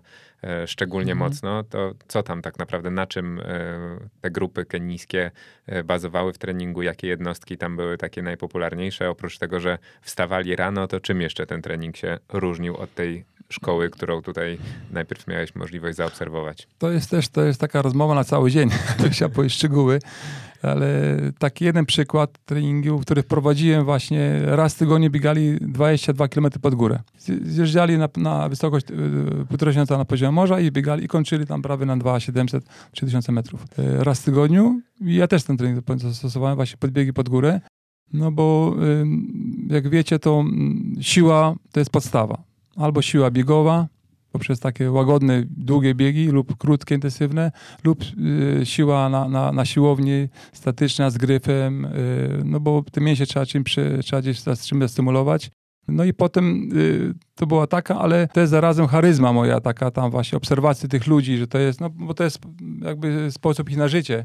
szczególnie mhm. mocno. To co tam tak naprawdę, na czym te grupy kenijskie bazowały w treningu, jakie jednostki tam były takie najpopularniejsze, oprócz tego, że wstawali rano, to czym jeszcze ten trening się różnił od tej szkoły, którą tutaj najpierw miałeś możliwość zaobserwować? To jest też to jest taka rozmowa na cały dzień. [laughs] chciałem powiedzieć szczegóły, ale taki jeden przykład treningu, który wprowadziłem właśnie raz w tygodniu biegali 22 km pod górę. Zjeżdżali na, na wysokość 1500 y, na poziomie morza i biegali i kończyli tam prawie na 2700-3000 metrów. Y, raz w tygodniu i ja też ten trening zastosowałem, właśnie podbiegi pod górę. No bo jak wiecie, to mm, siła to jest podstawa. Albo siła biegowa, poprzez takie łagodne, długie biegi lub krótkie, intensywne, lub y, siła na, na, na siłowni statyczna z gryfem, y, no bo te mięśnie trzeba, czym, trzeba gdzieś czym stymulować. No i potem y, to była taka, ale jest zarazem charyzma moja, taka tam właśnie obserwacji tych ludzi, że to jest, no bo to jest jakby sposób ich na życie.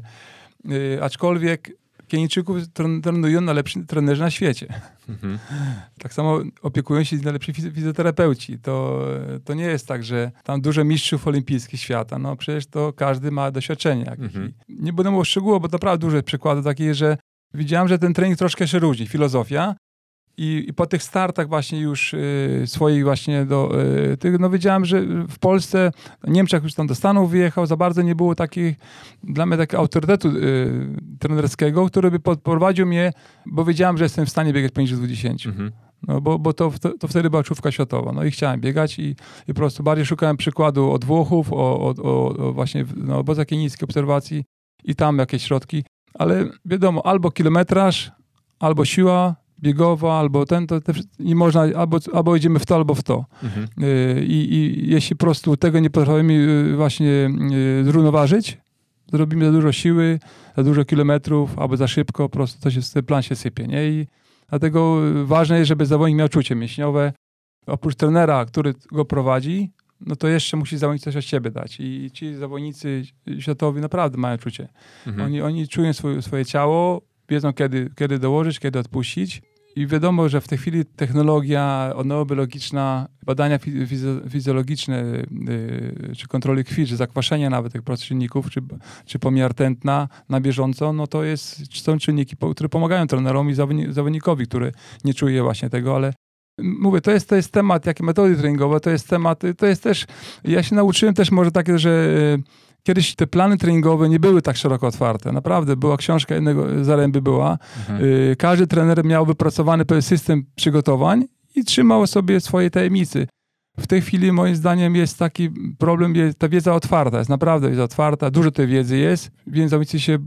Y, aczkolwiek Kenijczyków trenują najlepsi trenerzy na świecie. Mhm. [laughs] Tak samo opiekują się najlepsi fizjoterapeuci. To, to nie jest tak, że tam dużo mistrzów olimpijskich świata. No przecież to każdy ma doświadczenie. Mhm. Nie będę mówił szczegółowo, bo naprawdę duże przykłady takie, że widziałem, że ten trening troszkę się różni. Filozofia, i, I, po tych startach właśnie już y, swoich właśnie do y, tych, no wiedziałem, że w Polsce, w Niemczech już tam do Stanów wyjechał, za bardzo nie było takich, dla mnie takiego autorytetu y, trenerskiego, który by podprowadził mnie, bo wiedziałem, że jestem w stanie biegać poniżej 20. Mhm. No bo, bo to, to, to, wtedy była czołówka światowa. No i chciałem biegać i, i po prostu bardziej szukałem przykładu od Włochów, o, o, o właśnie no, obozach niskiej obserwacji i tam jakieś środki. Ale wiadomo, albo kilometraż, albo siła, biegowa, albo ten, to te, nie można, albo, albo idziemy w to, albo w to. Mhm. Y, I, I jeśli po prostu tego nie potrafimy y, właśnie y, zrównoważyć, zrobimy za dużo siły, za dużo kilometrów, albo za szybko, po prostu to się, ten plan się sypie, nie? I dlatego ważne jest, żeby zawodnik miał czucie mięśniowe. Oprócz trenera, który go prowadzi, no to jeszcze musi zawodnik coś od siebie dać. I ci zawodnicy światowi naprawdę mają czucie. Mhm. Oni, oni czują swoje, swoje ciało, wiedzą kiedy, kiedy dołożyć, kiedy odpuścić i wiadomo, że w tej chwili technologia oneobiologiczna, badania fizjologiczne, yy, czy kontroli krwi, czy zakwaszenia nawet tych czynników, czy, czy pomiar tętna na bieżąco, no to jest, są czynniki, które pomagają trenerom i zawodnikowi, który nie czuje właśnie tego, ale mówię, to jest, to jest temat, jakie metody treningowe, to jest temat, to jest też, ja się nauczyłem też może takie, że Kiedyś te plany treningowe nie były tak szeroko otwarte. Naprawdę, była książka jednego Zaręby była. Mhm. Y, każdy trener miał wypracowany pewien system przygotowań i trzymał sobie swoje tajemnicy. W tej chwili moim zdaniem jest taki problem, jest ta wiedza otwarta, jest naprawdę wiedza otwarta, dużo tej wiedzy jest, więc zawodnicy się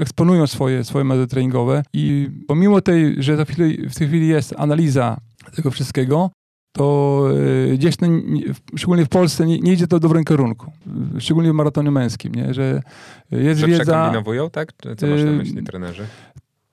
eksponują swoje, swoje metody treningowe i pomimo tej, że w tej chwili jest analiza tego wszystkiego, to e, gdzieś, ten, szczególnie w Polsce, nie, nie, idzie to w dobrym kierunku. Szczególnie w maratonie męskim, nie? że jest że wiedza... przekombinowują, tak? Co masz na myśli trenerzy?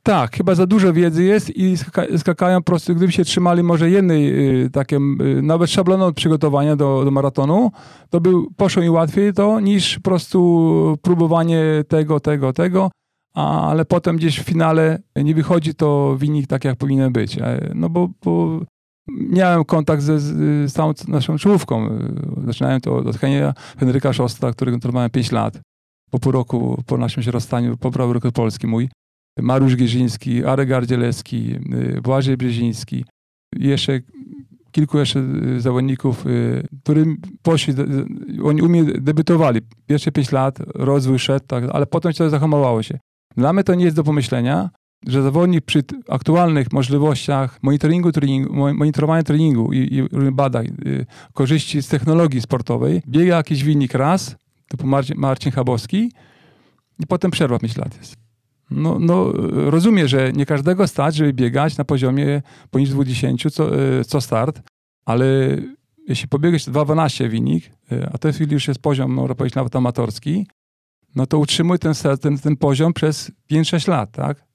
Tak, chyba za dużo wiedzy jest i skakają po prostu, gdyby się trzymali może jednej, y, takie, y, nawet szablonu przygotowania do, do maratonu, to by poszło im łatwiej to, niż po prostu próbowanie tego, tego, tego, a, ale potem gdzieś w finale nie wychodzi to wynik tak, jak powinien być. E, no bo, bo miałem kontakt ze, z całą naszą czołówką. Zaczynałem to od Henryka Szosta, którego kontrolowałem 5 lat. Po pół roku, po naszym się rozstaniu, pobrał rekord polski mój. Mariusz Gierzyński, Arek Gardzielewski, Błażej Brzeziński. Jeszcze kilku jeszcze zawodników, y, którym poszli, oni u mnie debiutowali. Pierwsze 5 lat, rozwój szedł, tak, ale potem to zahamowało się. Dla mnie to nie jest do pomyślenia, że zawodnik przy aktualnych możliwościach monitoringu, treningu, monitorowania treningu i, i badań, y, korzyści z technologii sportowej, biega jakiś wynik raz, typu Marcin, Marcin Chabowski i potem przerwa 5 lat jest. No, no, rozumiem, że nie każdego stać, żeby biegać na poziomie poniżej 20 co, y, co start, ale jeśli pobiegać 2.12 wynik, y, a w chwili już jest poziom, można powiedzieć, nawet amatorski, no to utrzymuj ten, ten, ten poziom przez 5-6 lat, tak?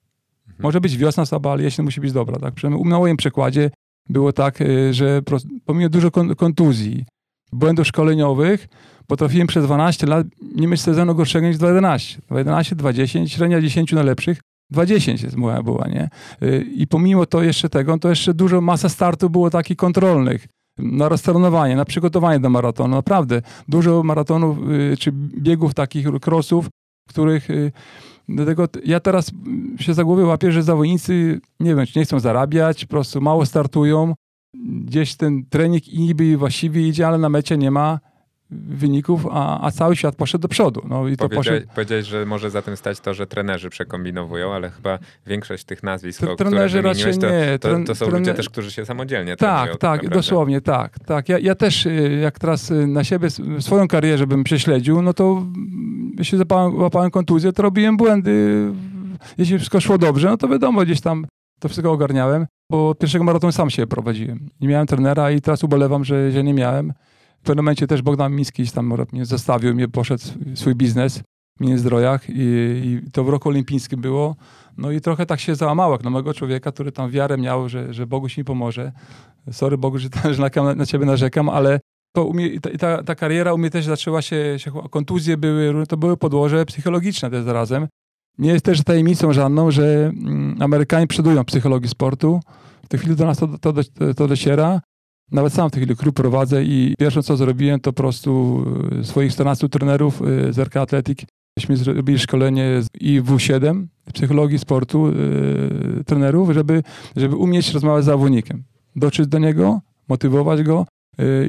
Mhm. Może być wiosna słaba, ale jesień musi być dobra. Tak? Przy, na moim przykładzie było tak, y, że pomimo dużo kontuzji, błędów szkoleniowych, potrafiłem przez 12 lat nie mieć sezonu gorszego niż 2.11. 2.11, 2.10, średnia 10 najlepszych. 2.10 jest moja była, nie? Y, I pomimo to jeszcze tego, to jeszcze dużo masa startów było takich kontrolnych na roztrenowanie, na przygotowanie do maratonu. Naprawdę dużo maratonów y, czy biegów takich, crossów, których Dlatego ja teraz się za głowę łapię, że zawodnicy, nie wiem, czy nie chcą zarabiać, po prostu mało startują. Gdzieś ten trening niby właściwie idzie, ale na mecie nie ma wyników, a, a cały świat poszedł do przodu. No, i to poszedł... Powiedziałeś, że może za tym stać to, że trenerzy przekombinowują, ale chyba większość tych nazwisk, o trenerzy raczej to, nie. To, to, są trener... ludzie też, którzy się samodzielnie Tak, tak, tak dosłownie, tak. tak. Ja, ja też, y, jak teraz y, na siebie, swoją karierę bym prześledził, no to jeśli zapałem, łapałem kontuzję, to robiłem błędy. Jeśli wszystko szło dobrze, no to wiadomo, gdzieś tam to wszystko ogarniałem, bo pierwszego maratonu sam się prowadziłem. Nie miałem trenera i teraz ubolewam, że, że nie miałem. W pewnym momencie też Bogdan Miński tam mnie zostawił, mnie poszedł swój biznes w Międzyzdrojach i, i to w roku olimpijskim było. No i trochę tak się załamało, jak na mojego człowieka, który tam wiarę miał, że, że Boguś mi pomoże. Sorry Bogu, że, że na, na ciebie narzekam, ale to umie, ta, ta, ta, kariera u mnie też zaczęła się, się, kontuzje były, to były podłoże psychologiczne też zarazem. Nie jest też tajemnicą żadną, że mm, Amerykanie przodują psychologii sportu. W tej chwili do nas to, to, to dociera. Nawet sam w tej chwili klub prowadzę i pierwsze co zrobiłem to po prostu e, swoich 14 trenerów e, z RK Athletic Myśmy zrobili szkolenie i W7 psychologii sportu yy, trenerów, żeby, żeby umieć rozmawiać z zawodnikiem. Dotrzeć do niego, motywować go,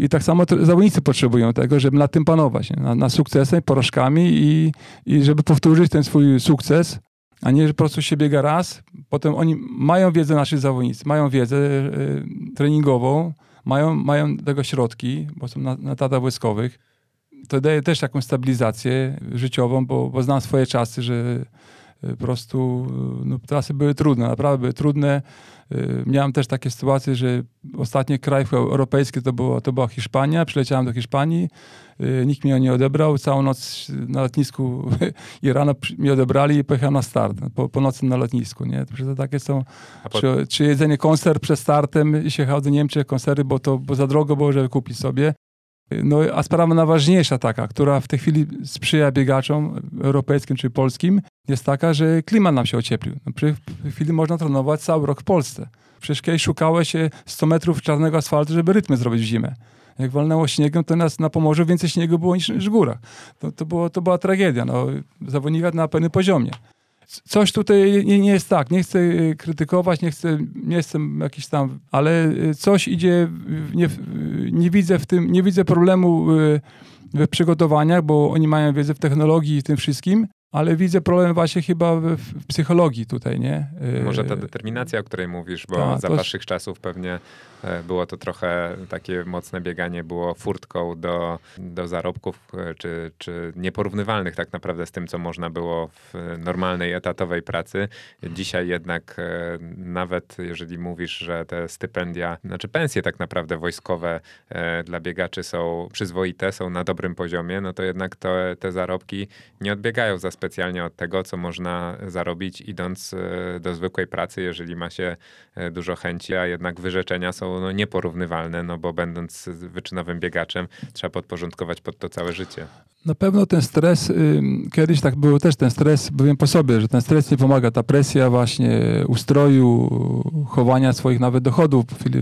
i tak samo zawodnicy potrzebują tego, żeby nad tym panować, na, na sukcesem, porażkami i, i żeby powtórzyć ten swój sukces, a nie, że po prostu się biega raz. Potem oni mają wiedzę, nasi zawodnicy, mają wiedzę y, treningową, mają, mają tego środki, bo są na, na tatach wojskowych. To daje też jakąś stabilizację życiową, bo, bo znam swoje czasy, że y, po prostu no, trasy były trudne, naprawdę były trudne. Y, miałem też takie sytuacje, że ostatni kraj europejski to, było, to była Hiszpania. Przyleciałem do Hiszpanii, y, nikt mnie nie odebrał. Całą noc na lotnisku [laughs] i rano mnie odebrali i pojechałem na start. Po, po nocy na lotnisku. Nie? To takie są. Po... Czy, czy, jedzenie konser przed startem i się jechał do Niemczech konsery, bo to bo za drogo było, żeby kupić sobie. No, a sprawa najważniejsza taka, która w tej chwili sprzyja biegaczom europejskim czy polskim, jest taka, że klimat nam się ocieplił. No, w tej chwili można trenować cały rok w Polsce. Przecież kiedyś się 100 metrów czarnego asfaltu, żeby rytmy zrobić w zimę. Jak walnęło śniegiem, to nas na Pomorzu więcej śniegu było niż, niż w górach. To, to, było, to była tragedia. No, zawodnika na pewnym poziomie coś tutaj nie, nie, jest tak. Nie chcę y, krytykować, nie chcę, nie jestem jakiś tam, ale y, coś idzie, nie, nie widzę w tym, nie widzę problemu y, w przygotowaniach, bo oni mają wiedzę w technologii i tym wszystkim, ale widzę problem właśnie chyba w, psychologii tutaj, nie? Może ta determinacja, o której mówisz, bo Ta, za to... waszych czasów pewnie było to trochę takie mocne bieganie, było furtką do, do zarobków, e, czy, czy nieporównywalnych tak naprawdę z tym, co można było w normalnej, etatowej pracy. Dzisiaj jednak e, nawet jeżeli mówisz, że te stypendia, znaczy pensje tak naprawdę wojskowe dla biegaczy są przyzwoite, są na dobrym poziomie, no to jednak te, te zarobki nie odbiegają za specjalnie od tego, co można zarobić idąc do zwykłej pracy, jeżeli ma się dużo chęci, a jednak wyrzeczenia są no, nieporównywalne, no bo będąc wyczynowym biegaczem, trzeba podporządkować pod to całe życie. Na pewno ten stres, kiedyś tak było też ten stres, byłem po sobie, że ten stres nie pomaga, ta presja właśnie ustroju, chowania swoich nawet dochodów, w chwili,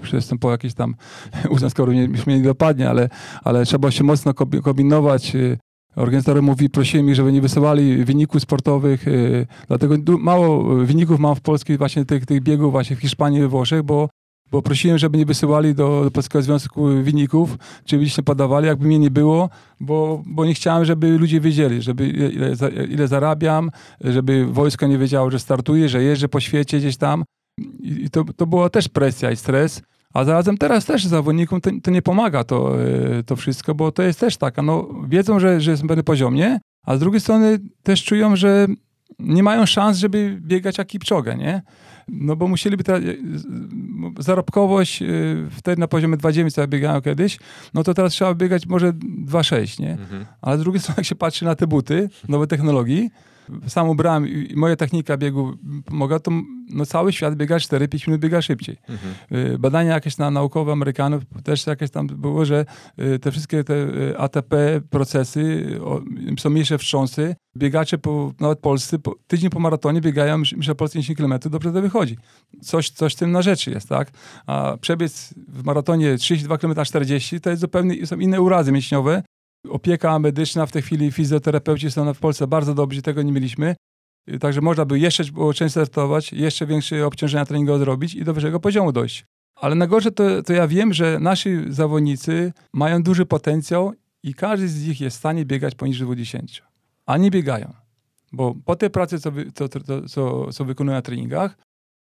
już jestem po jakiejś tam [laughs] uznaniu, już mnie nie dopadnie, ale, ale trzeba się mocno kombinować, y, Organizator mówi, prosiłem ich, żeby nie wysyłali wyników sportowych, y, dlatego mało wyników mam w Polsce właśnie tych, tych biegów właśnie w Hiszpanii we Włoszech, bo bo prosiłem, żeby nie wysyłali do, do Polskiego Związku Wyników, czy podawali, jakby mnie nie było, bo, bo nie chciałem, żeby ludzie wiedzieli, żeby ile, ile zarabiam, żeby wojsko nie wiedziało, że startuję, że jeżdżę po świecie gdzieś tam. I to, to była też presja i stres. A zarazem teraz też zawodnikom to, to nie pomaga to, e, to wszystko, bo to jest też taka, no wiedzą, że, że jest na pewnym poziomie, a z drugiej strony też czują, że nie mają szans, żeby biegać jak Kipczogę, nie? No bo musieliby teraz, zarobkowość wtedy na poziomie 2,9 co ja biegałem kiedyś, no to teraz trzeba biegać może 2,6, nie? Mhm. Ale z drugiej strony jak się patrzy na te buty, nowe technologii, sam ubrałem i moja technika biegu pomaga, to no, cały świat biega 4-5 minut, biega szybciej. Mhm. Y, badania jakieś na naukowe Amerykanów też jakieś tam było, że y, te wszystkie te y, ATP procesy są mniejsze wstrząsy. Biegacze, po, nawet polscy, po, tydzień po maratonie biegają myślę, polscy 10 km, dobrze to wychodzi. Coś, coś tym na rzeczy jest, tak? A przebiec w maratonie 32 km 40 to jest zupełnie, są inne urazy mięśniowe, Opieka medyczna, w tej chwili fizjoterapeuci są w Polsce bardzo dobrzy, tego nie mieliśmy. Także można by jeszcze często startować, jeszcze większe obciążenia treningowe zrobić i do wyższego poziomu dojść. Ale najgorsze to, to ja wiem, że nasi zawodnicy mają duży potencjał i każdy z nich jest w stanie biegać poniżej 20. A nie biegają. Bo po tej pracy, co, co, co, co wykonują na treningach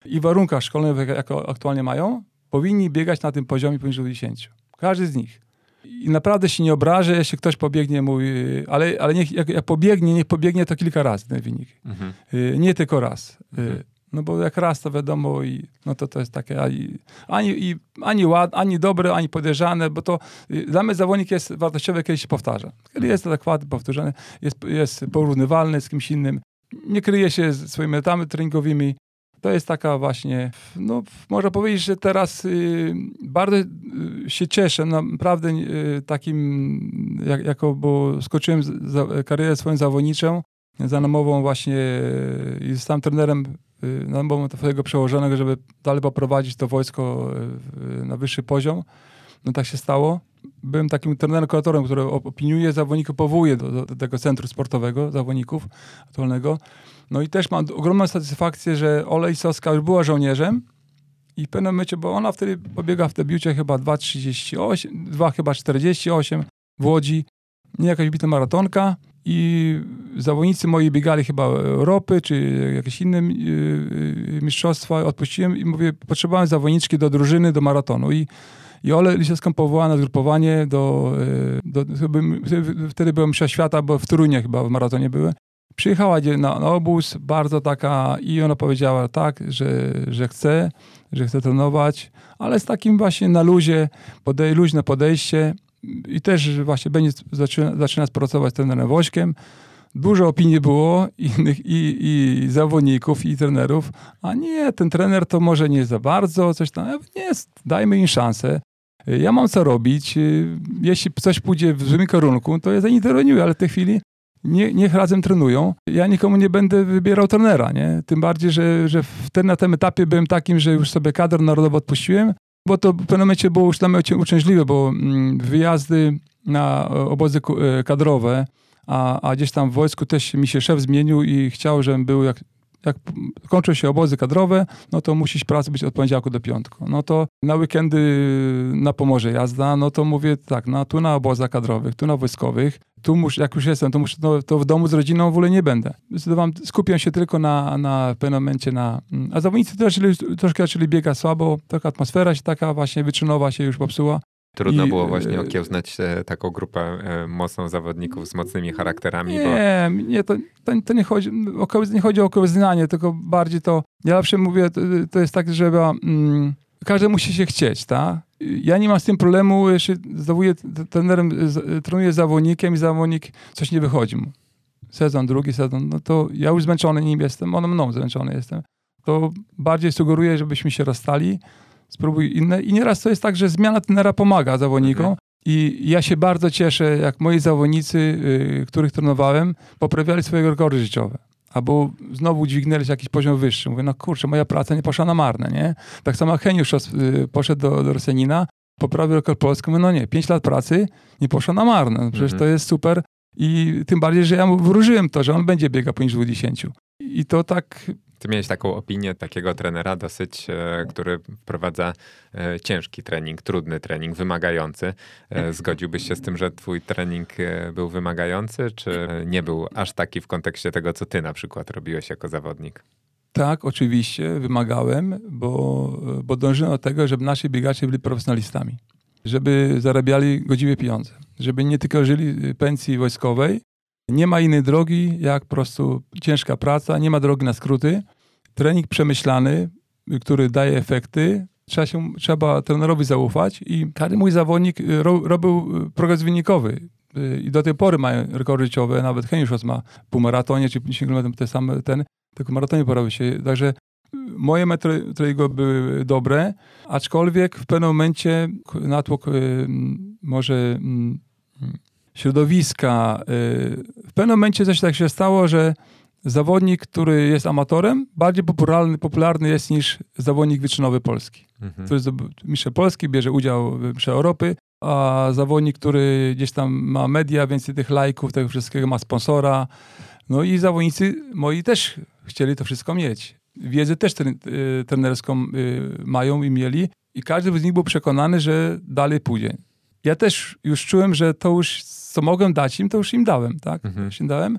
i warunkach szkolnych, jakie aktualnie mają, powinni biegać na tym poziomie poniżej 20. Każdy z nich. I naprawdę się nie obrażę, jeśli ktoś pobiegnie mój, ale, ale niech, jak, jak pobiegnie, niech pobiegnie to kilka razy ten wynik. Mhm. Y, nie tylko raz. Y, mhm. No bo jak raz to wiadomo i no to to jest takie ani, ani, i, ani, ład, ani dobre, ani podejrzane, bo to y, dla mnie zawodnik jest wartościowy, kiedy się powtarza. Kiedy mhm. jest adekwatny, powtórzony, jest, jest porównywalny z kimś innym, nie kryje się swoimi metami treningowymi, to jest taka właśnie, no można powiedzieć, że teraz y, bardzo y, się cieszę, naprawdę y, takim, jak, jako, bo skoczyłem za, karierę swoją zawodniczą, za namową właśnie i zostałem trenerem y, na namową twojego przełożonego, żeby dalej poprowadzić to wojsko y, na wyższy poziom. No tak się stało. Byłem takim trenerem, kuratorem, który opiniuje zawodników, powołuje do, do tego centrum sportowego zawodników aktualnego. No i też mam ogromną satysfakcję, że Ola Isowska już była żołnierzem i w pewnym momencie, bo ona wtedy pobiega w debiucie chyba 2,38, 2 chyba 48 w Łodzi, nie jakaś bita maratonka i zawodnicy moi biegali chyba Europy, czy jakieś inne yy, mistrzostwa, odpuściłem i mówię, potrzebowałem zawodniczki do drużyny, do maratonu i i Ole Lisowską powołała na zgrupowanie do, do, do wtedy byłem msza świata, bo w Torunie chyba w maratonie były. Przyjechała na, obóz, bardzo taka, i ona powiedziała tak, że, że chce, że chce trenować, ale z takim właśnie na luzie, podej, luźne podejście i też właśnie będzie zaczyna, zaczyna pracować z trenerem Wośkiem. Dużo opinii było innych i, i zawodników, i trenerów, a nie, ten trener to może nie za bardzo, coś tam, nie, dajmy im szansę. Ja mam co robić. Jeśli coś pójdzie w złym kierunku, to ja zainterweniuję, ale w tej chwili nie, niech razem trenują. Ja nikomu nie będę wybierał trenera, nie? Tym bardziej, że, że wtedy na tym etapie byłem takim, że już sobie kadr narodowy odpuściłem, bo to w pewnym momencie było już dla mnie uciążliwe, bo mm, wyjazdy na obozy e, kadrowe, a, a gdzieś tam w wojsku też mi się szef zmienił i chciał, żebym był jak jak kończą się obozy kadrowe, no to musisz pracy być od poniedziałku do piątku. No to na weekendy na Pomorze jazda, no to mówię tak, no tu na obozach kadrowych, tu na wojskowych, tu muszę, jak już jestem, to, muszę, no, to w domu z rodziną w ogóle nie będę. Zdecydowałem, skupiam się tylko na, na pewnym momencie na... A zawodnicy też troszkę zaczęli biegać słabo, taka atmosfera się taka właśnie wyczynowa się już popsuła. Trudno I, było właśnie okiełznać e, taką grupę e, mocną zawodników z mocnymi charakterami. Nie, bo... nie to, to, to, nie, chodzi, nie chodzi o okiełznanie, tylko bardziej to, ja zawsze mówię, to, to jest tak, że mm, każdy musi się chcieć, tak? Ja nie mam z tym problemu, jeśli zdawuję trenerem, trenuję zawodnikiem i zawodnik coś nie wychodzi mu. Sezon, drugi sezon, no to ja już zmęczony nim jestem, on mną zmęczony jestem. To bardziej sugeruję, żebyśmy się rozstali, spróbuj inne. I nieraz to jest tak, że zmiana trenera pomaga zawodnikom. I ja się bardzo cieszę, jak moi zawodnicy, y, których trenowałem, poprawiali swoje rekordy życiowe. Albo znowu dźwignęli jakiś poziom wyższy. Mówię, no kurczę, moja praca nie poszła na marne, nie? Tak samo Heniusz y, poszedł do, do Rosenina, poprawił rekord polski. Mówię, no nie, pięć lat pracy nie poszło na marne. No przecież mhm. to jest super. I tym bardziej, że ja mu wróżyłem to, że on będzie biegał poniżej 20. I to tak ty miałeś taką opinię takiego trenera dosyć, e, który wprowadza e, ciężki trening, trudny trening, wymagający. E, zgodziłbyś się z tym, że twój trening był wymagający, czy nie był aż taki w kontekście tego, co ty na przykład robiłeś jako zawodnik? Tak, oczywiście, wymagałem, bo, bo dążyłem do tego, żeby nasi biegacze byli profesjonalistami. Żeby zarabiali godziwe pieniądze. Żeby nie tylko żyli pensji wojskowej, nie ma innej drogi, jak po prostu ciężka praca, nie ma drogi na skróty. Trening przemyślany, który daje efekty, trzeba, się, trzeba trenerowi zaufać i każdy mój zawodnik ro, robił progres wynikowy. I do tej pory mają rekordy życiowe, nawet Heniusz ma półmaratonie czy 50 km te same ten, tylko maratonie porobił się. Także moje metry treningu były dobre, aczkolwiek w pewnym momencie natłok y, może mm, środowiska, y, w pewnym momencie coś tak się stało, że zawodnik, który jest amatorem, bardziej popularny, popularny jest niż zawodnik wyczynowy Polski. Mhm. Który jest mistrzem Polski, bierze udział w Mistrzostwach Europy, a zawodnik, który gdzieś tam ma media, więcej tych lajków, tego wszystkiego, ma sponsora. No i zawodnicy moi też chcieli to wszystko mieć. Wiedzę też ten, y, trenerską y, mają i mieli i każdy z nich był przekonany, że dalej pójdzie. Ja też już czułem, że to już, co mogłem dać im, to już im dałem, tak? Mhm. Już im dałem.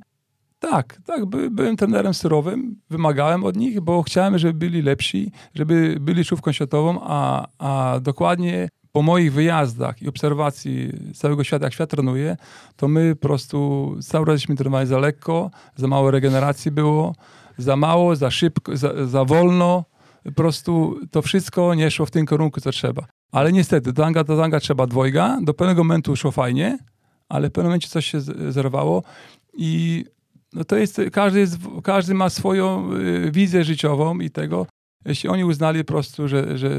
Tak, tak, by, byłem trenerem surowym, wymagałem od nich, bo chciałem, żeby byli lepsi, żeby byli czołówką światową, a, a dokładnie po moich wyjazdach i obserwacji całego świata, jak świat trenuje, to my po prostu cały czas trenowali za lekko, za mało regeneracji było, za mało, za szybko, za, za wolno. Po prostu to wszystko nie szło w tym kierunku, co trzeba. Ale niestety, do tanga, do tanga trzeba dwojga. Do pewnego momentu szło fajnie, ale w pewnym momencie coś się zerwało i no to jest, każdy, jest, każdy ma swoją y, wizję życiową i tego. Jeśli oni uznali po prostu, że, że,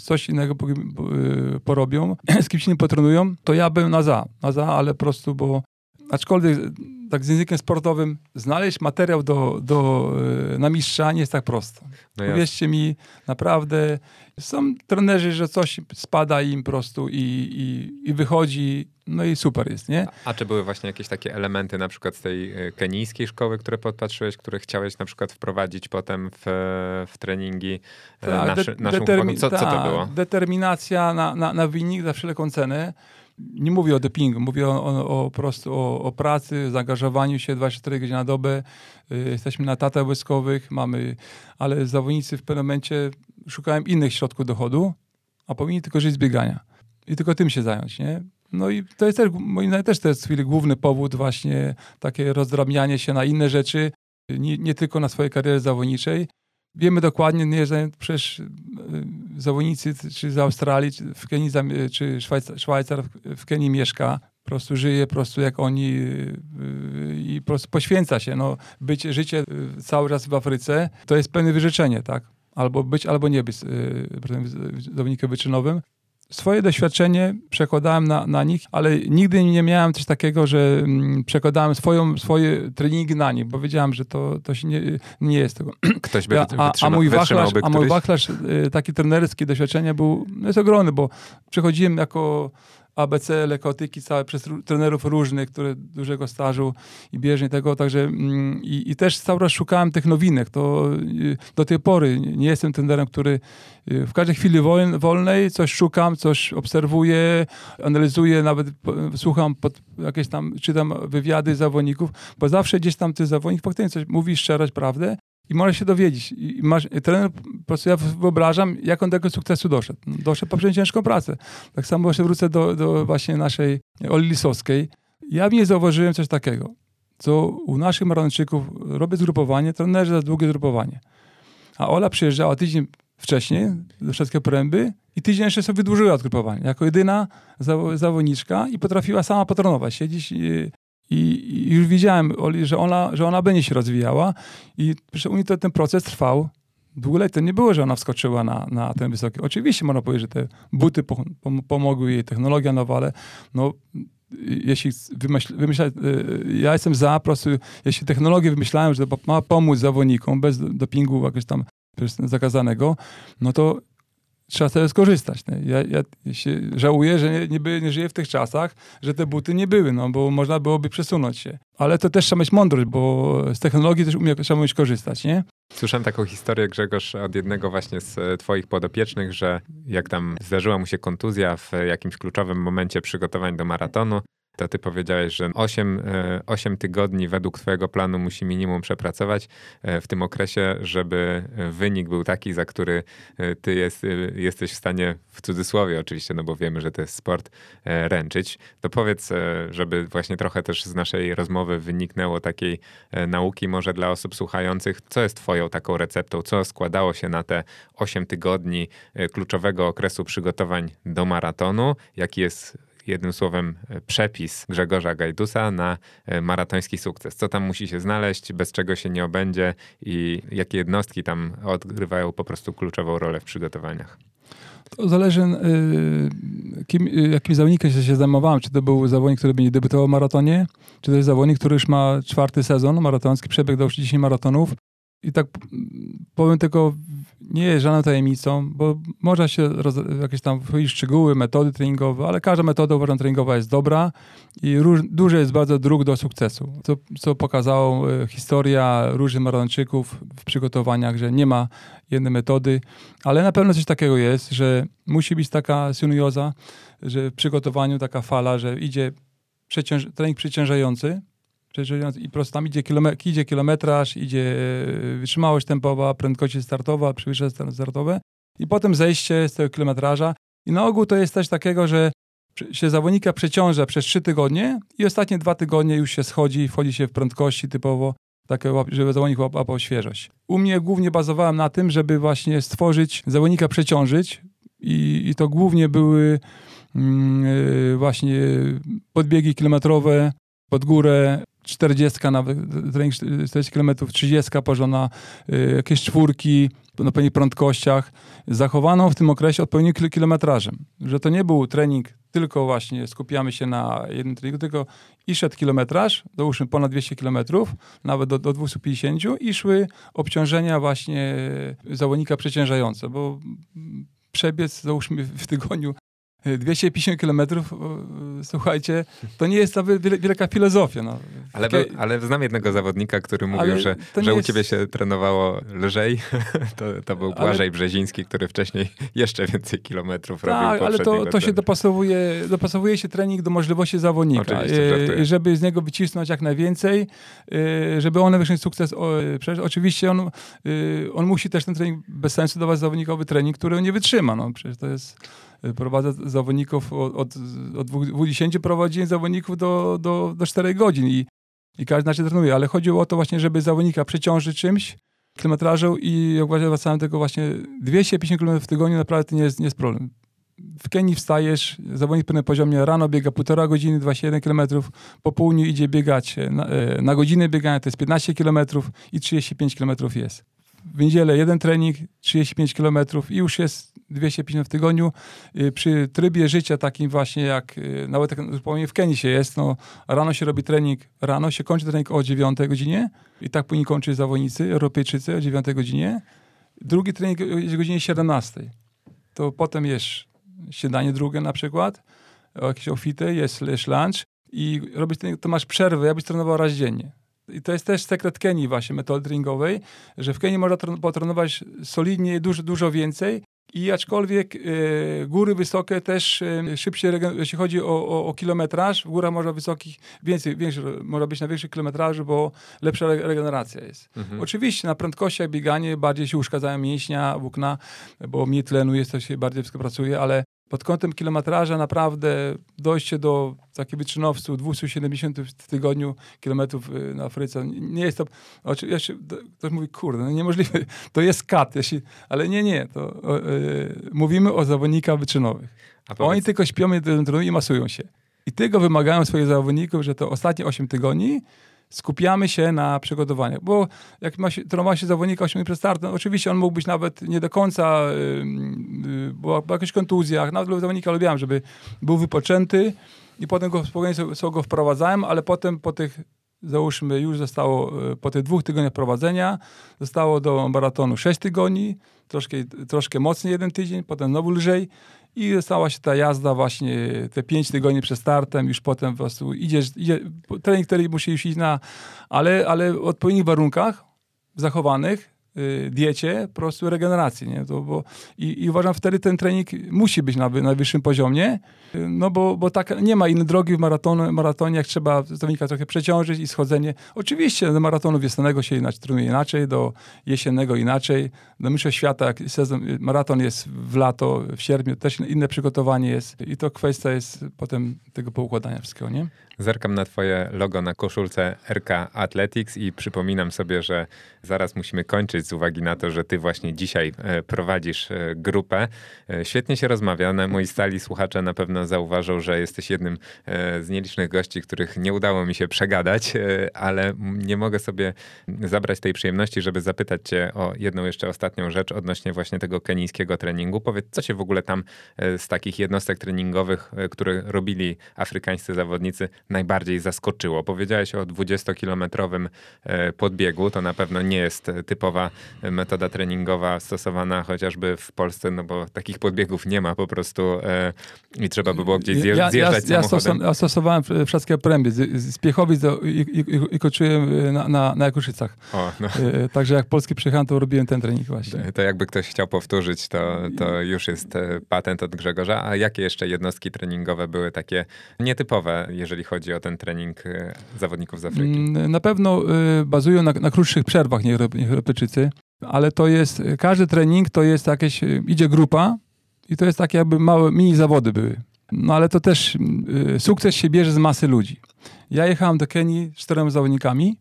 coś innego y, porobią, [clears throat] z kimś innym potrenują, to ja bym na za, na za, ale po prostu, bo aczkolwiek tak z językiem sportowym znaleźć materiał do, do, y, na mistrza nie jest tak prosto. No Powiedzcie mi, naprawdę są trenerzy, że coś spada im po prostu i, i, i wychodzi, no i super jest, nie? A czy były właśnie jakieś takie elementy na przykład z tej y, kenijskiej szkoły, które podpatrzyłeś, które chciałeś na przykład wprowadzić potem w, w treningi tak, naszy, de, naszym co, co to tak, było? Determinacja na, na, na wynik za wszelką cenę nie mówię o dopingu, mówię o, o, o prostu o, o, pracy, zaangażowaniu się 24 godziny na dobę. Y, jesteśmy na tatach wojskowych, mamy, ale zawodnicy w pewnym momencie szukają innych środków dochodu, a powinni tylko żyć z biegania. I tylko tym się zająć, nie? No i to jest też, moim zdaniem też to jest główny powód właśnie takie rozdrabnianie się na inne rzeczy, nie, nie tylko na swojej karierze zawodniczej, Wiemy dokładnie, nie, że przecież e, zawodnicy czy z Australii, czy w Kenii, czy Szwajcar, Szwajcar w Kenii mieszka, po prostu żyje po prostu jak oni e, i po prostu poświęca się. No, być, życie e, cały czas w Afryce to jest pewne wyrzeczenie, tak? Albo być, albo nie być zawodnikiem wyczynowym swoje doświadczenie przekładałem na, na nich, ale nigdy nie miałem coś takiego, że mm, przekładałem swoją, swoje treningi na nich, bo wiedziałem, że to, to się nie, nie jest tego. [clears throat] Ktoś by a, a, mój wachlarz, a mój wachlarz, y, taki trenerskie doświadczenie był, jest ogromny, bo przechodziłem jako ABC, lekotyki całe przez trenerów różnych, które dużego stażu i bieżnie tego, także mm, i, i, też cały czas szukałem tych nowinek. To y, do tej pory nie jestem trenerem, który y, w każdej chwili wolnej coś szukam, coś obserwuję, analizuję, nawet słucham jakieś tam, czytam wywiady zawodników, bo zawsze gdzieś tam ty zawodnik faktycznie coś mówi szczerość, prawdę i możesz się dowiedzieć. I masz, trener, po prostu ja wyobrażam, jak on do tego sukcesu doszedł. Doszedł poprzez ciężką pracę. Tak samo właśnie wrócę do, do właśnie naszej Oli Lisowskiej. Ja w niej zauważyłem coś takiego, co u naszych maratończyków robię zgrupowanie, trenerzy za długie zgrupowanie. A Ola przyjeżdżała tydzień wcześniej do wszystkie poręby i tydzień jeszcze sobie wydłużyła zgrupowanie. Jako jedyna zawodniczka i potrafiła sama potrenować, siedzieć i, już widziałem, że ona, że ona będzie się rozwijała i u niej to, ten proces trwał długoletnie. To nie było, że ona wskoczyła na, na ten wysoki. Oczywiście można powiedzieć, że te buty po, pomogły jej, technologia nowa, ale no, jeśli wymyśl, wymyślać, y, ja jestem za, po prostu, jeśli technologię wymyślałem, że ma pomóc zawodnikom bez dopingu jakiegoś tam zakazanego, no to trzeba sobie skorzystać. Ja, ja się żałuję, że nie, nie, nie żyję w tych czasach, że te buty nie były, no bo można byłoby przesunąć się. Ale to też trzeba mieć mądrość, bo z technologii też umie, trzeba umieć korzystać, nie? Słyszałem taką historię, Grzegorz, od jednego właśnie z e, twoich podopiecznych, że jak tam zdarzyła mu się kontuzja w jakimś kluczowym momencie przygotowań do maratonu, to ty powiedziałeś, że 8, 8 e, tygodni według twojego planu musi minimum przepracować e, w tym okresie, żeby wynik był taki, za który e, ty jest, jesteś w stanie, w cudzysłowie oczywiście, no bo wiemy, że to jest sport, ręczyć. To powiedz, żeby właśnie trochę też z naszej rozmowy wyniknęło takiej nauki może dla osób słuchających, co jest twoją taką receptą, co składało się na te 8 tygodni kluczowego okresu przygotowań do maratonu, jaki jest jednym słowem e, przepis Grzegorza Gajdusa na e, maratoński sukces. Co tam musi się znaleźć, bez czego się nie obędzie i jakie jednostki tam odgrywają po prostu kluczową rolę w przygotowaniach? To zależy, y, kim, jakim zawodnikiem się zajmowałem. Czy to był zawodnik, który będzie debiutował w maratonie, czy to jest zawodnik, który już ma czwarty sezon maratoński, przebieg do 10 maratonów. I tak powiem tylko nie jest żadną tajemnicą, bo można się roz, jakieś tam szczegóły, metody treningowe, ale każda metoda uważam treningowa jest dobra i róż, dużo jest bardzo dróg do sukcesu. Co, co pokazało e, historia różnych maratończyków w przygotowaniach, że nie ma jednej metody, ale na pewno coś takiego jest, że musi być taka sinioza, że w przygotowaniu taka fala, że idzie trening przeciążający, i prosto tam idzie, kilometr, idzie kilometraż, idzie e, wytrzymałość tempowa, prędkości startowa, przewyższenie startowe i potem zejście z tego kilometraża. I na ogół to jest też takiego, że się zawodnika przeciąża przez trzy tygodnie i ostatnie dwa tygodnie już się schodzi, wchodzi się w prędkości typowo, takie, żeby zawodnik łapał świeżość. U mnie głównie bazowałem na tym, żeby właśnie stworzyć, zawodnika przeciążyć i, i to głównie były mm, e, właśnie podbiegi kilometrowe pod górę, 40 nawet, trening 40 km, 30 pożona, y, jakieś czwórki na pewnych prędkościach, zachowano w tym okresie odpowiednim kilometrażem. Że to nie był trening tylko właśnie skupiamy się na jednym treningu, tylko i szedł kilometraż, załóżmy ponad 200 km, nawet do, do 250 i szły obciążenia właśnie zawodnika przeciężające, bo przebiec załóżmy w tygodniu 250 kilometrów, słuchajcie, to nie jest ta wielka filozofia. No. Ale, ale znam jednego zawodnika, który mówił, że, że u jest... ciebie się trenowało lżej. [laughs] to, to był Błażej ale... Brzeziński, który wcześniej [laughs] jeszcze więcej kilometrów tak, robił. Ale to, to się dopasowuje, dopasowuje się trening do możliwości zawodnika. E, żeby z niego wycisnąć jak najwięcej, e, żeby on osiągnął sukces. Przecież oczywiście on, e, on musi też ten trening bez sensu dawać zawodnikowy trening, który on nie wytrzyma. No, przecież to jest prowadzę zawodników od, od, od 20 prowadzi zawodników do, do, do 4 godzin i, i każdy inaczej trenuje, ale chodziło o to właśnie, żeby zawodnika przeciążyć czymś, kilometrażą i właśnie wracałem tego właśnie 250 km w tygodniu naprawdę to nie jest, nie jest problem. W Kenii wstajesz, zawodnik na poziomie rano biega półtora godziny, 21 km, po południu idzie biegać na, e, na godzinę biegania, to jest 15 km i 35 km jest w niedzielę jeden trening, 35 km i już jest 250 w tygodniu. Y, przy trybie życia takim właśnie jak y, nawet jak zupełnie w Kenii się jest, no rano się robi trening, rano się kończy trening o 9 godzinie i tak powinni kończyć zawodnicy, Europejczycy o 9 godzinie. Drugi trening jest o godzinie 17. To potem jest śniadanie drugie na przykład, jakieś ofity, jest, jest lunch i robisz trening, to masz przerwę, ja byś trenował raz dziennie i to jest też sekret Kenii właśnie, metody treningowej, że w Kenii można potrenować solidnie dużo, dużo więcej i aczkolwiek e, góry wysokie też e, szybciej, jeśli chodzi o, o, o, kilometraż, w górach można wysokich, więcej, więcej, można być na większych kilometrażu, bo lepsza regeneracja jest. Mhm. Oczywiście na prędkościach bieganie bardziej się uszkadzają mięśnia, włókna, bo mniej tlenu jest, to się bardziej wszystko pracuje, ale pod kątem kilometraża naprawdę dojście do takiej wyczynowców 270 w tygodniu kilometrów y, na Afryce, nie jest to, oczywiście ktoś mówi, kurde, no niemożliwe, to jest kat, jeśli, ale nie, nie, to yy, mówimy o zawodnikach wyczynowych. A powiedz... Oni tylko śpią, trenują i masują się. I tego wymagają swoich zawodników, że to ostatnie 8 tygodni skupiamy się na przygotowaniach. Bo jak ma się, trenował się zawodnika 8 przed startem, oczywiście on mógł być nawet nie do końca, yy, bo po jakichś kontuzjach, nawet zawodnika lubiłem, żeby był wypoczęty i potem go spokojnie sobie go wprowadzałem, ale potem po tych załóżmy już zostało y, po tych dwóch tygodniach prowadzenia, zostało do maratonu 6 tygodni, troszkę, troszkę mocniej jeden tydzień, potem znowu lżej i stała się ta jazda właśnie te pięć tygodni przed startem, już potem po prostu idziesz, idzie, trening, który musi już iść na, ale, ale w odpowiednich warunkach zachowanych, diecie, po prostu regeneracji. Nie? To, bo, i, I uważam, wtedy ten trening musi być na najwyższym poziomie, y, no bo, bo tak nie ma innej drogi w maratonu, maratonie, jak trzeba zawodnika trochę przeciążyć i schodzenie. Oczywiście do maratonu wiosennego się inaczej, trenuje inaczej, do jesiennego inaczej, do Mistrzostw Świata, jak sezon, maraton jest w lato, w sierpniu, też inne przygotowanie jest i to kwestia jest potem tego poukładania wszystkiego, nie? Zerkam na twoje logo na koszulce RK Athletics i przypominam sobie, że zaraz musimy kończyć z uwagi na to, że ty właśnie dzisiaj e, prowadzisz e, grupę. E, świetnie się rozmawia. Moi stali słuchacze na pewno zauważą, że jesteś jednym z nielicznych gości, których nie udało mi się przegadać, ale nie mogę sobie zabrać tej przyjemności, żeby zapytać cię o jedną jeszcze ostatnią rzecz odnośnie właśnie tego kenijskiego treningu. Powiedz, co cię w ogóle tam z takich jednostek treningowych, które robili afrykańscy zawodnicy, najbardziej zaskoczyło? Powiedziałeś o 20-kilometrowym e, podbiegu. To na pewno nie jest typowa metoda treningowa stosowana chociażby w Polsce, no bo takich podbiegów nie ma po prostu e, i trzeba by było gdzieś zje, ja, zjeżdżać ja, ja samochodem. Ja stosowałem wszystkie pręby z, z Piechowic do, i, i, i kończyłem na, na, na Jakuszycach. O, no. E, także jak polski przyjechałem, to robiłem ten trening właśnie. To jakby ktoś chciał powtórzyć, to, to już jest patent od Grzegorza. A jakie jeszcze jednostki treningowe były takie nietypowe, jeżeli chodzi o ten trening e, zawodników z Afryki? Mm, na pewno e, bazują na, na krótszych przerwach niż Europejczycy, ale to jest, każdy trening to jest jakieś, e, idzie grupa i to jest takie jakby małe mini zawody były. No ale to też sukces się bierze z masy ludzi. Ja jechałem do Kenii z czterema zawodnikami,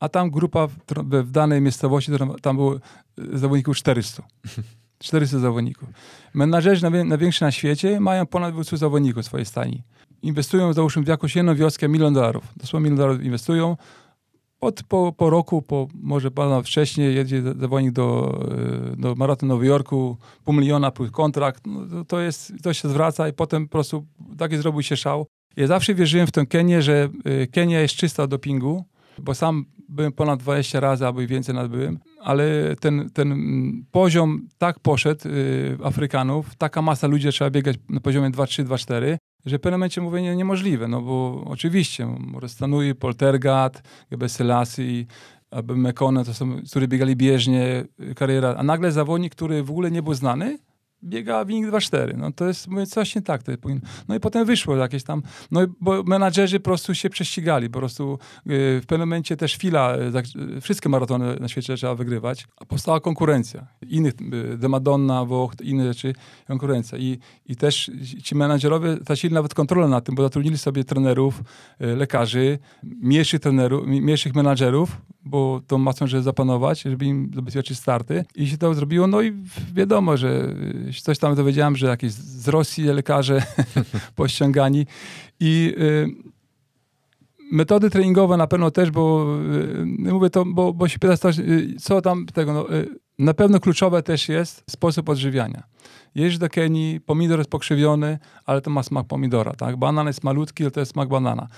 a tam grupa w, w danej miejscowości, tam było zawodników 400. 400 [laughs] zawodników. Menadżerzy najwięksi na świecie mają ponad 200 zawodników w swojej stani inwestują, załóżmy, w jakąś jedną wioskę milion dolarów. Dosłownie milion dolarów inwestują. Od, po, po roku, po, może pana wcześniej, jedzie zawodnik do, e, do maratonu Nowego Jorku, pół miliona plus kontrakt. No, to, jest, to się zwraca i potem po prostu taki zrobił się szał. Ja zawsze wierzyłem w tę Kenię, że e, Kenia jest czysta dopingu, bo sam byłem ponad 20 razy, albo i więcej nadbyłem, ale ten, ten poziom tak poszedł y, Afrykanów, taka masa ludzi trzeba biegać na poziomie 2-3, 2-4, że w pewnym momencie mówię nie, niemożliwe, no bo oczywiście Morestanui, Poltergat, Gebe Selassie, Mekone, to są, którzy biegali bieżnie, kariera, a nagle zawodnik, który w ogóle nie był znany, biega wynik 2-4. No to jest, mówię, coś nie tak. To powinno. No i potem wyszło jakieś tam, no bo menadżerzy po prostu się prześcigali, po prostu yy, w pewnym momencie też chwila, yy, wszystkie maratony na świecie trzeba wygrywać, a powstała konkurencja. Innych, yy, De Madonna, Włoch, inne rzeczy, konkurencja. I, i też ci menadżerowie tracili nawet kontrolę nad tym, bo zatrudnili sobie trenerów, y, lekarzy, mniejszych trenerów, mniejszych menadżerów, bo to ma że zapanować, żeby im zabezpieczyć starty. I się to zrobiło, no i wiadomo, że coś tam dowiedziałem, że jakieś z Rosji lekarze [laughs] pościągani i y, metody treningowe na pewno też, bo y, mówię to, bo, bo się pytasz, y, co tam tego, no, y, na pewno kluczowe też jest sposób odżywiania. Jeźdź do Kenii, pomidor jest pokrzywiony, ale to ma smak pomidora, tak? Banan jest malutki, ale to jest smak banana.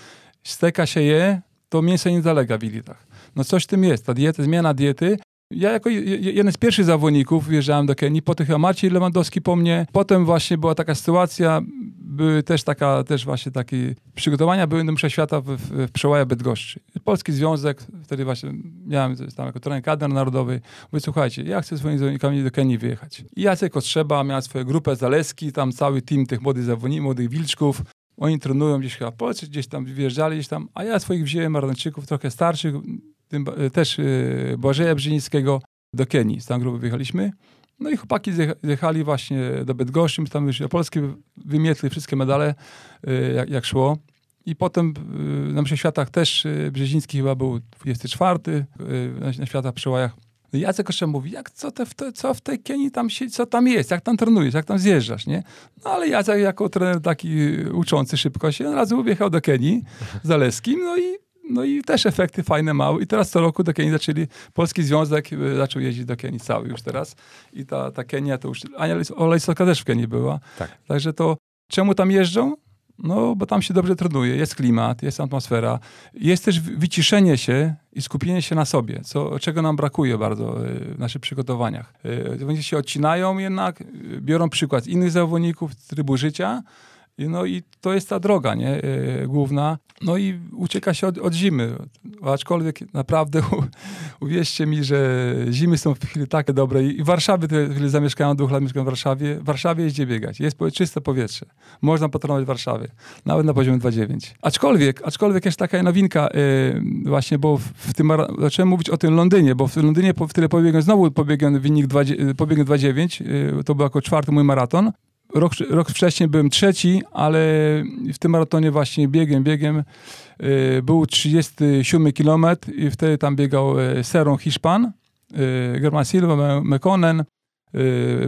Steka się je, to mięso nie zalega w jelitach. No coś w tym jest. Ta dieta, zmiana diety ja jako jeden z pierwszych zawodników wjeżdżałem do Kenii, potem chyba Maciej Lewandowski po mnie. Potem właśnie była taka sytuacja, były też taka, też właśnie takie przygotowania były do Msze Świata w, w, Przełaja Bydgoszczy. Polski Związek, wtedy właśnie miałem tam jako trener kadr narodowy. Mówię, słuchajcie, ja chcę swoimi zawodnikami do Kenii wyjechać. I Jacek Otrzeba miał swoją grupę Zaleski, tam cały team tych młodych zawodników, młodych wilczków. Oni trenują gdzieś chyba w Polsce, gdzieś tam wyjeżdżali, gdzieś tam, a ja swoich wziąłem Maratończyków, trochę starszych, tym, e, też y, Błażeja Brzezińskiego do Kenii. Z tam grupy wyjechaliśmy. No i chłopaki zjechali właśnie do Bydgoszczy, tam już Polski wymietli wszystkie medale, y, jak, jak szło. I potem na Mszy Światach też Brzeziński chyba był 24 na, Światach Przełajach. No Jacek jeszcze mówi, jak, co, te, co w tej Kenii tam się, co tam jest, jak tam trenujesz, jak tam zjeżdżasz, nie? No ale Jacek jako trener taki uczący szybko się, od razu wjechał do Kenii z Zaleskim, no i no i też efekty fajne małe. I teraz co roku do Kenii zaczęli, Polski Związek y, zaczął jeździć do Kenii cały już teraz. I ta, ta Kenia to już, Ania Olejsoka też w Kenii była. Tak. Także to, czemu tam jeżdżą? No, bo tam się dobrze trenuje, jest klimat, jest atmosfera. Jest też wyciszenie się i skupienie się na sobie, co, czego nam brakuje bardzo y, w naszych przygotowaniach. Y, zawodnicy się odcinają jednak, biorą przykład z innych zawodników, trybu życia, no i to jest ta droga, nie? E, główna. No i ucieka się od, od zimy. aczkolwiek naprawdę uwierzcie mi, że zimy są w chwili takie dobre i w Warszawie, tyle zamieszkałem, dwóch lat mieszkam w Warszawie, w Warszawie jest gdzie biegać, jest czyste powietrze, można potrenować w Warszawie, nawet na poziomie 2,9. Aczkolwiek, aczkolwiek jest taka nowinka yy, właśnie, bo w, w tym, zacząłem mówić o tym Londynie, bo w Londynie po, w tyle pobiegłem, znowu pobiegłem wynik 2,9, yy, to był jako czwarty mój maraton, Rok, rok wcześniej byłem trzeci, ale w tym maratonie właśnie biegiem, biegiem y, był 37 km i wtedy tam biegał y, Seron Hiszpan, y, German Silva, Mekonen,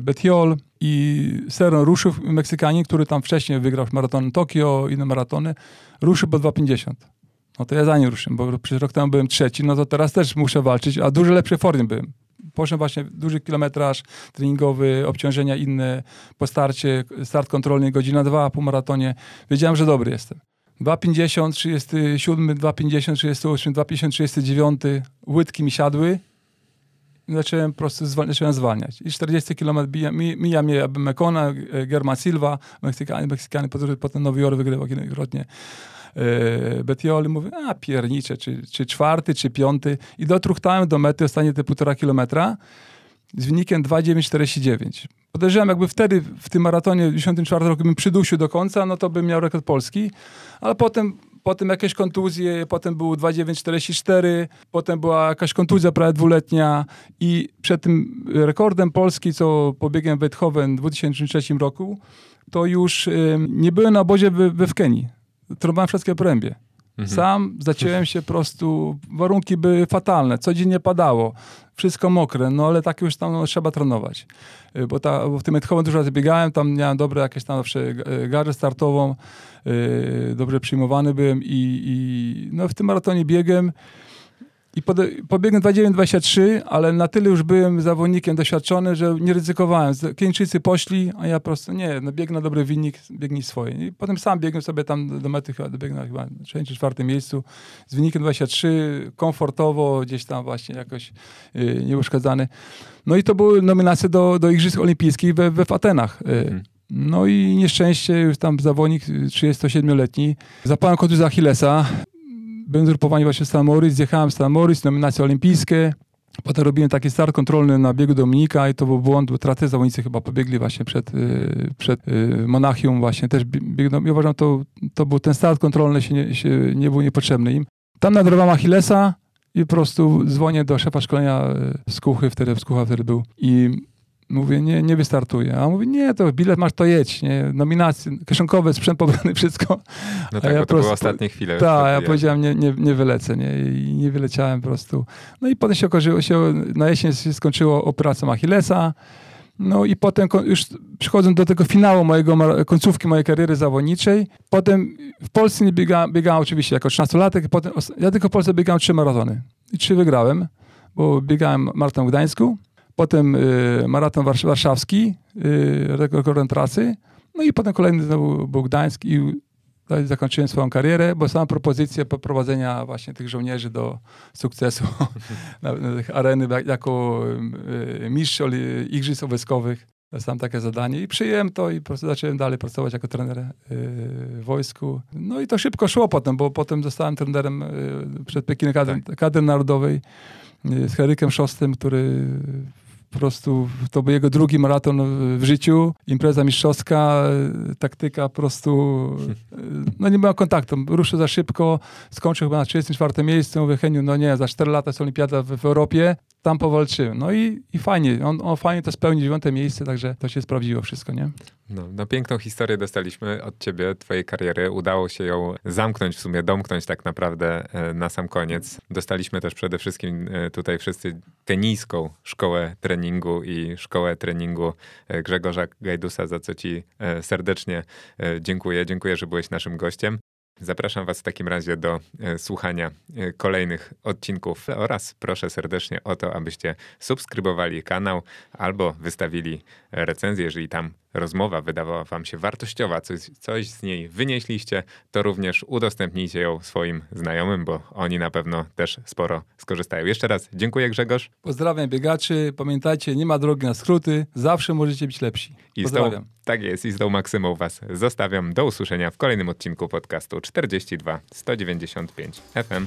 Betiol i Seron ruszył, Meksykanin, który tam wcześniej wygrał maraton Tokio, inne maratony, ruszył po 2,50. No to ja za nim ruszyłem, bo przez rok temu byłem trzeci, no to teraz też muszę walczyć, a dużo lepszej formie byłem poszedłem właśnie duży kilometraż treningowy, obciążenia inne, po starcie, start kontrolny, godzina dwa po maratonie. Wiedziałem, że dobry jestem. 2,50, 37, 2,50, 38, 2,50, 39, łydki mi siadły. Zacząłem po prostu zacząłem zwalniać. I 40 km mija, mija mnie Mekona, German Silva, Meksykanie, Meksykanie potem Nowy Jork wygrywał kilkakrotnie. E, Betioli, mówię, a piernicze, czy, czy czwarty, czy piąty. I dotruchtałem do mety ostatnie te półtora kilometra z wynikiem 2,949. Podejrzewam, jakby wtedy w tym maratonie w 94 roku bym przydusił do końca, no to bym miał rekord polski, ale potem potem jakieś kontuzje, potem był 2,944, potem była jakaś kontuzja prawie dwuletnia i przed tym rekordem Polski, co pobiegłem w Beethoven w 2003 roku, to już nie byłem na obozie we, we w Kenii trąbałem wszystkie porębie. Mhm. Sam zaciąłem się po prostu, warunki były fatalne, codziennie padało, wszystko mokre, no ale tak już tam no, trzeba trenować. Y, bo, ta, bo w tym Etchowem dużo razy biegałem, tam miałem dobre jakieś tam zawsze garzę startową, yy, dobrze przyjmowany byłem i, i no, w tym maratonie biegiem i pobiegłem 29-23, ale na tyle już byłem zawodnikiem doświadczony, że nie ryzykowałem. Keńczycy poszli, a ja po prostu nie, no biegnę na dobry wynik, biegnij swoje. I potem sam biegłem sobie tam do mety, chyba dobiegnę chyba na trzecim czy czwartym miejscu z wynikiem 23, komfortowo, gdzieś tam właśnie jakoś yy, nieuszkadzany. No i to były nominacje do, do Igrzysk Olimpijskich we, we w Atenach. Yy. Hmm. No i nieszczęście, już tam zawodnik 37-letni, zapałem kontuzję Achillesa, byłem zgrupowany właśnie w Stan Moritz, zjechałem w Stan Moritz, nominacje olimpijskie. Potem robiłem taki start kontrolny na biegu Dominika i to był błąd, bo traty zawodnicy chyba pobiegli właśnie przed, y, przed y, Monachium właśnie też biegną. Ja uważam, to, to był ten start kontrolny, się nie, się nie był niepotrzebny im. Tam nadrywam Achillesa i po prostu dzwonię do szefa szkolenia z y, Kuchy, wtedy w Skucha wtedy był i Mówię, nie, nie wystartuję. A on mówi, nie, to bilet masz, to jedź, nie, nominacje, kieszonkowe, sprzęt pobrany, wszystko. No tak, ja to były ostatnie chwile. Tak, ja powiedziałem, nie, nie, nie wylecę, nie, i nie wyleciałem po prostu. No i potem się okazało, się, na jesień się skończyło operacją Achillesa, no i potem już przychodząc do tego finału mojego, końcówki mojej kariery zawodniczej, potem w Polsce nie biegałem, biegałem oczywiście jako 13-latek, potem, ja tylko w Polsce biegałem trzy maratony i trzy wygrałem, bo biegałem maraton w Gdańsku, potem y, maraton warszawski, y, rekordem trasy, no i potem kolejny znowu był Gdańsk i zakończyłem swoją karierę, bo sam propozycję poprowadzenia właśnie tych żołnierzy do sukcesu [laughs] na, na tych areny jako y, mistrz igrzysk wojskowych. Dostałem takie zadanie i przyjąłem to i po prostu zacząłem dalej pracować jako trener w wojsku. No i to szybko szło potem, bo potem zostałem trenerem przed Pekinem kadry, tak. kadry narodowej z Herykiem Szostem, który po prostu to był jego drugi maraton w życiu, impreza mistrzowska, taktyka po prostu, no nie miał kontaktu, ruszył za szybko, skończył chyba na 34 miejscu, mówię Heniu, no nie, za 4 lata jest olimpiada w, w Europie, tam powalczyłem. No i, i fajnie, on, on fajnie to spełnił, dziewiąte miejsce, także to się sprawdziło wszystko, nie? No, no, piękną historię dostaliśmy od ciebie, twojej kariery. Udało się ją zamknąć, w sumie domknąć tak naprawdę e, na sam koniec. Dostaliśmy też przede wszystkim e, tutaj wszyscy kenijską szkołę treningu i szkołę treningu e, Grzegorza Gajdusa, za co ci serdecznie dziękuję. Dziękuję, że byłeś naszym gościem. Zapraszam Was w takim razie do e, słuchania e, kolejnych odcinków. Oraz proszę serdecznie o to, abyście subskrybowali kanał albo wystawili recenzję, jeżeli tam rozmowa wydawała Wam się wartościowa, coś, coś z niej wynieśliście, to również udostępnijcie ją swoim znajomym, bo oni na pewno też sporo skorzystają. Jeszcze raz dziękuję Grzegorz. Pozdrawiam biegaczy. Pamiętajcie, nie ma drogi na skróty. Zawsze możecie być lepsi. Pozdrawiam. I tą, tak jest i z tą maksymą Was zostawiam. Do usłyszenia w kolejnym odcinku podcastu 42 195 FM.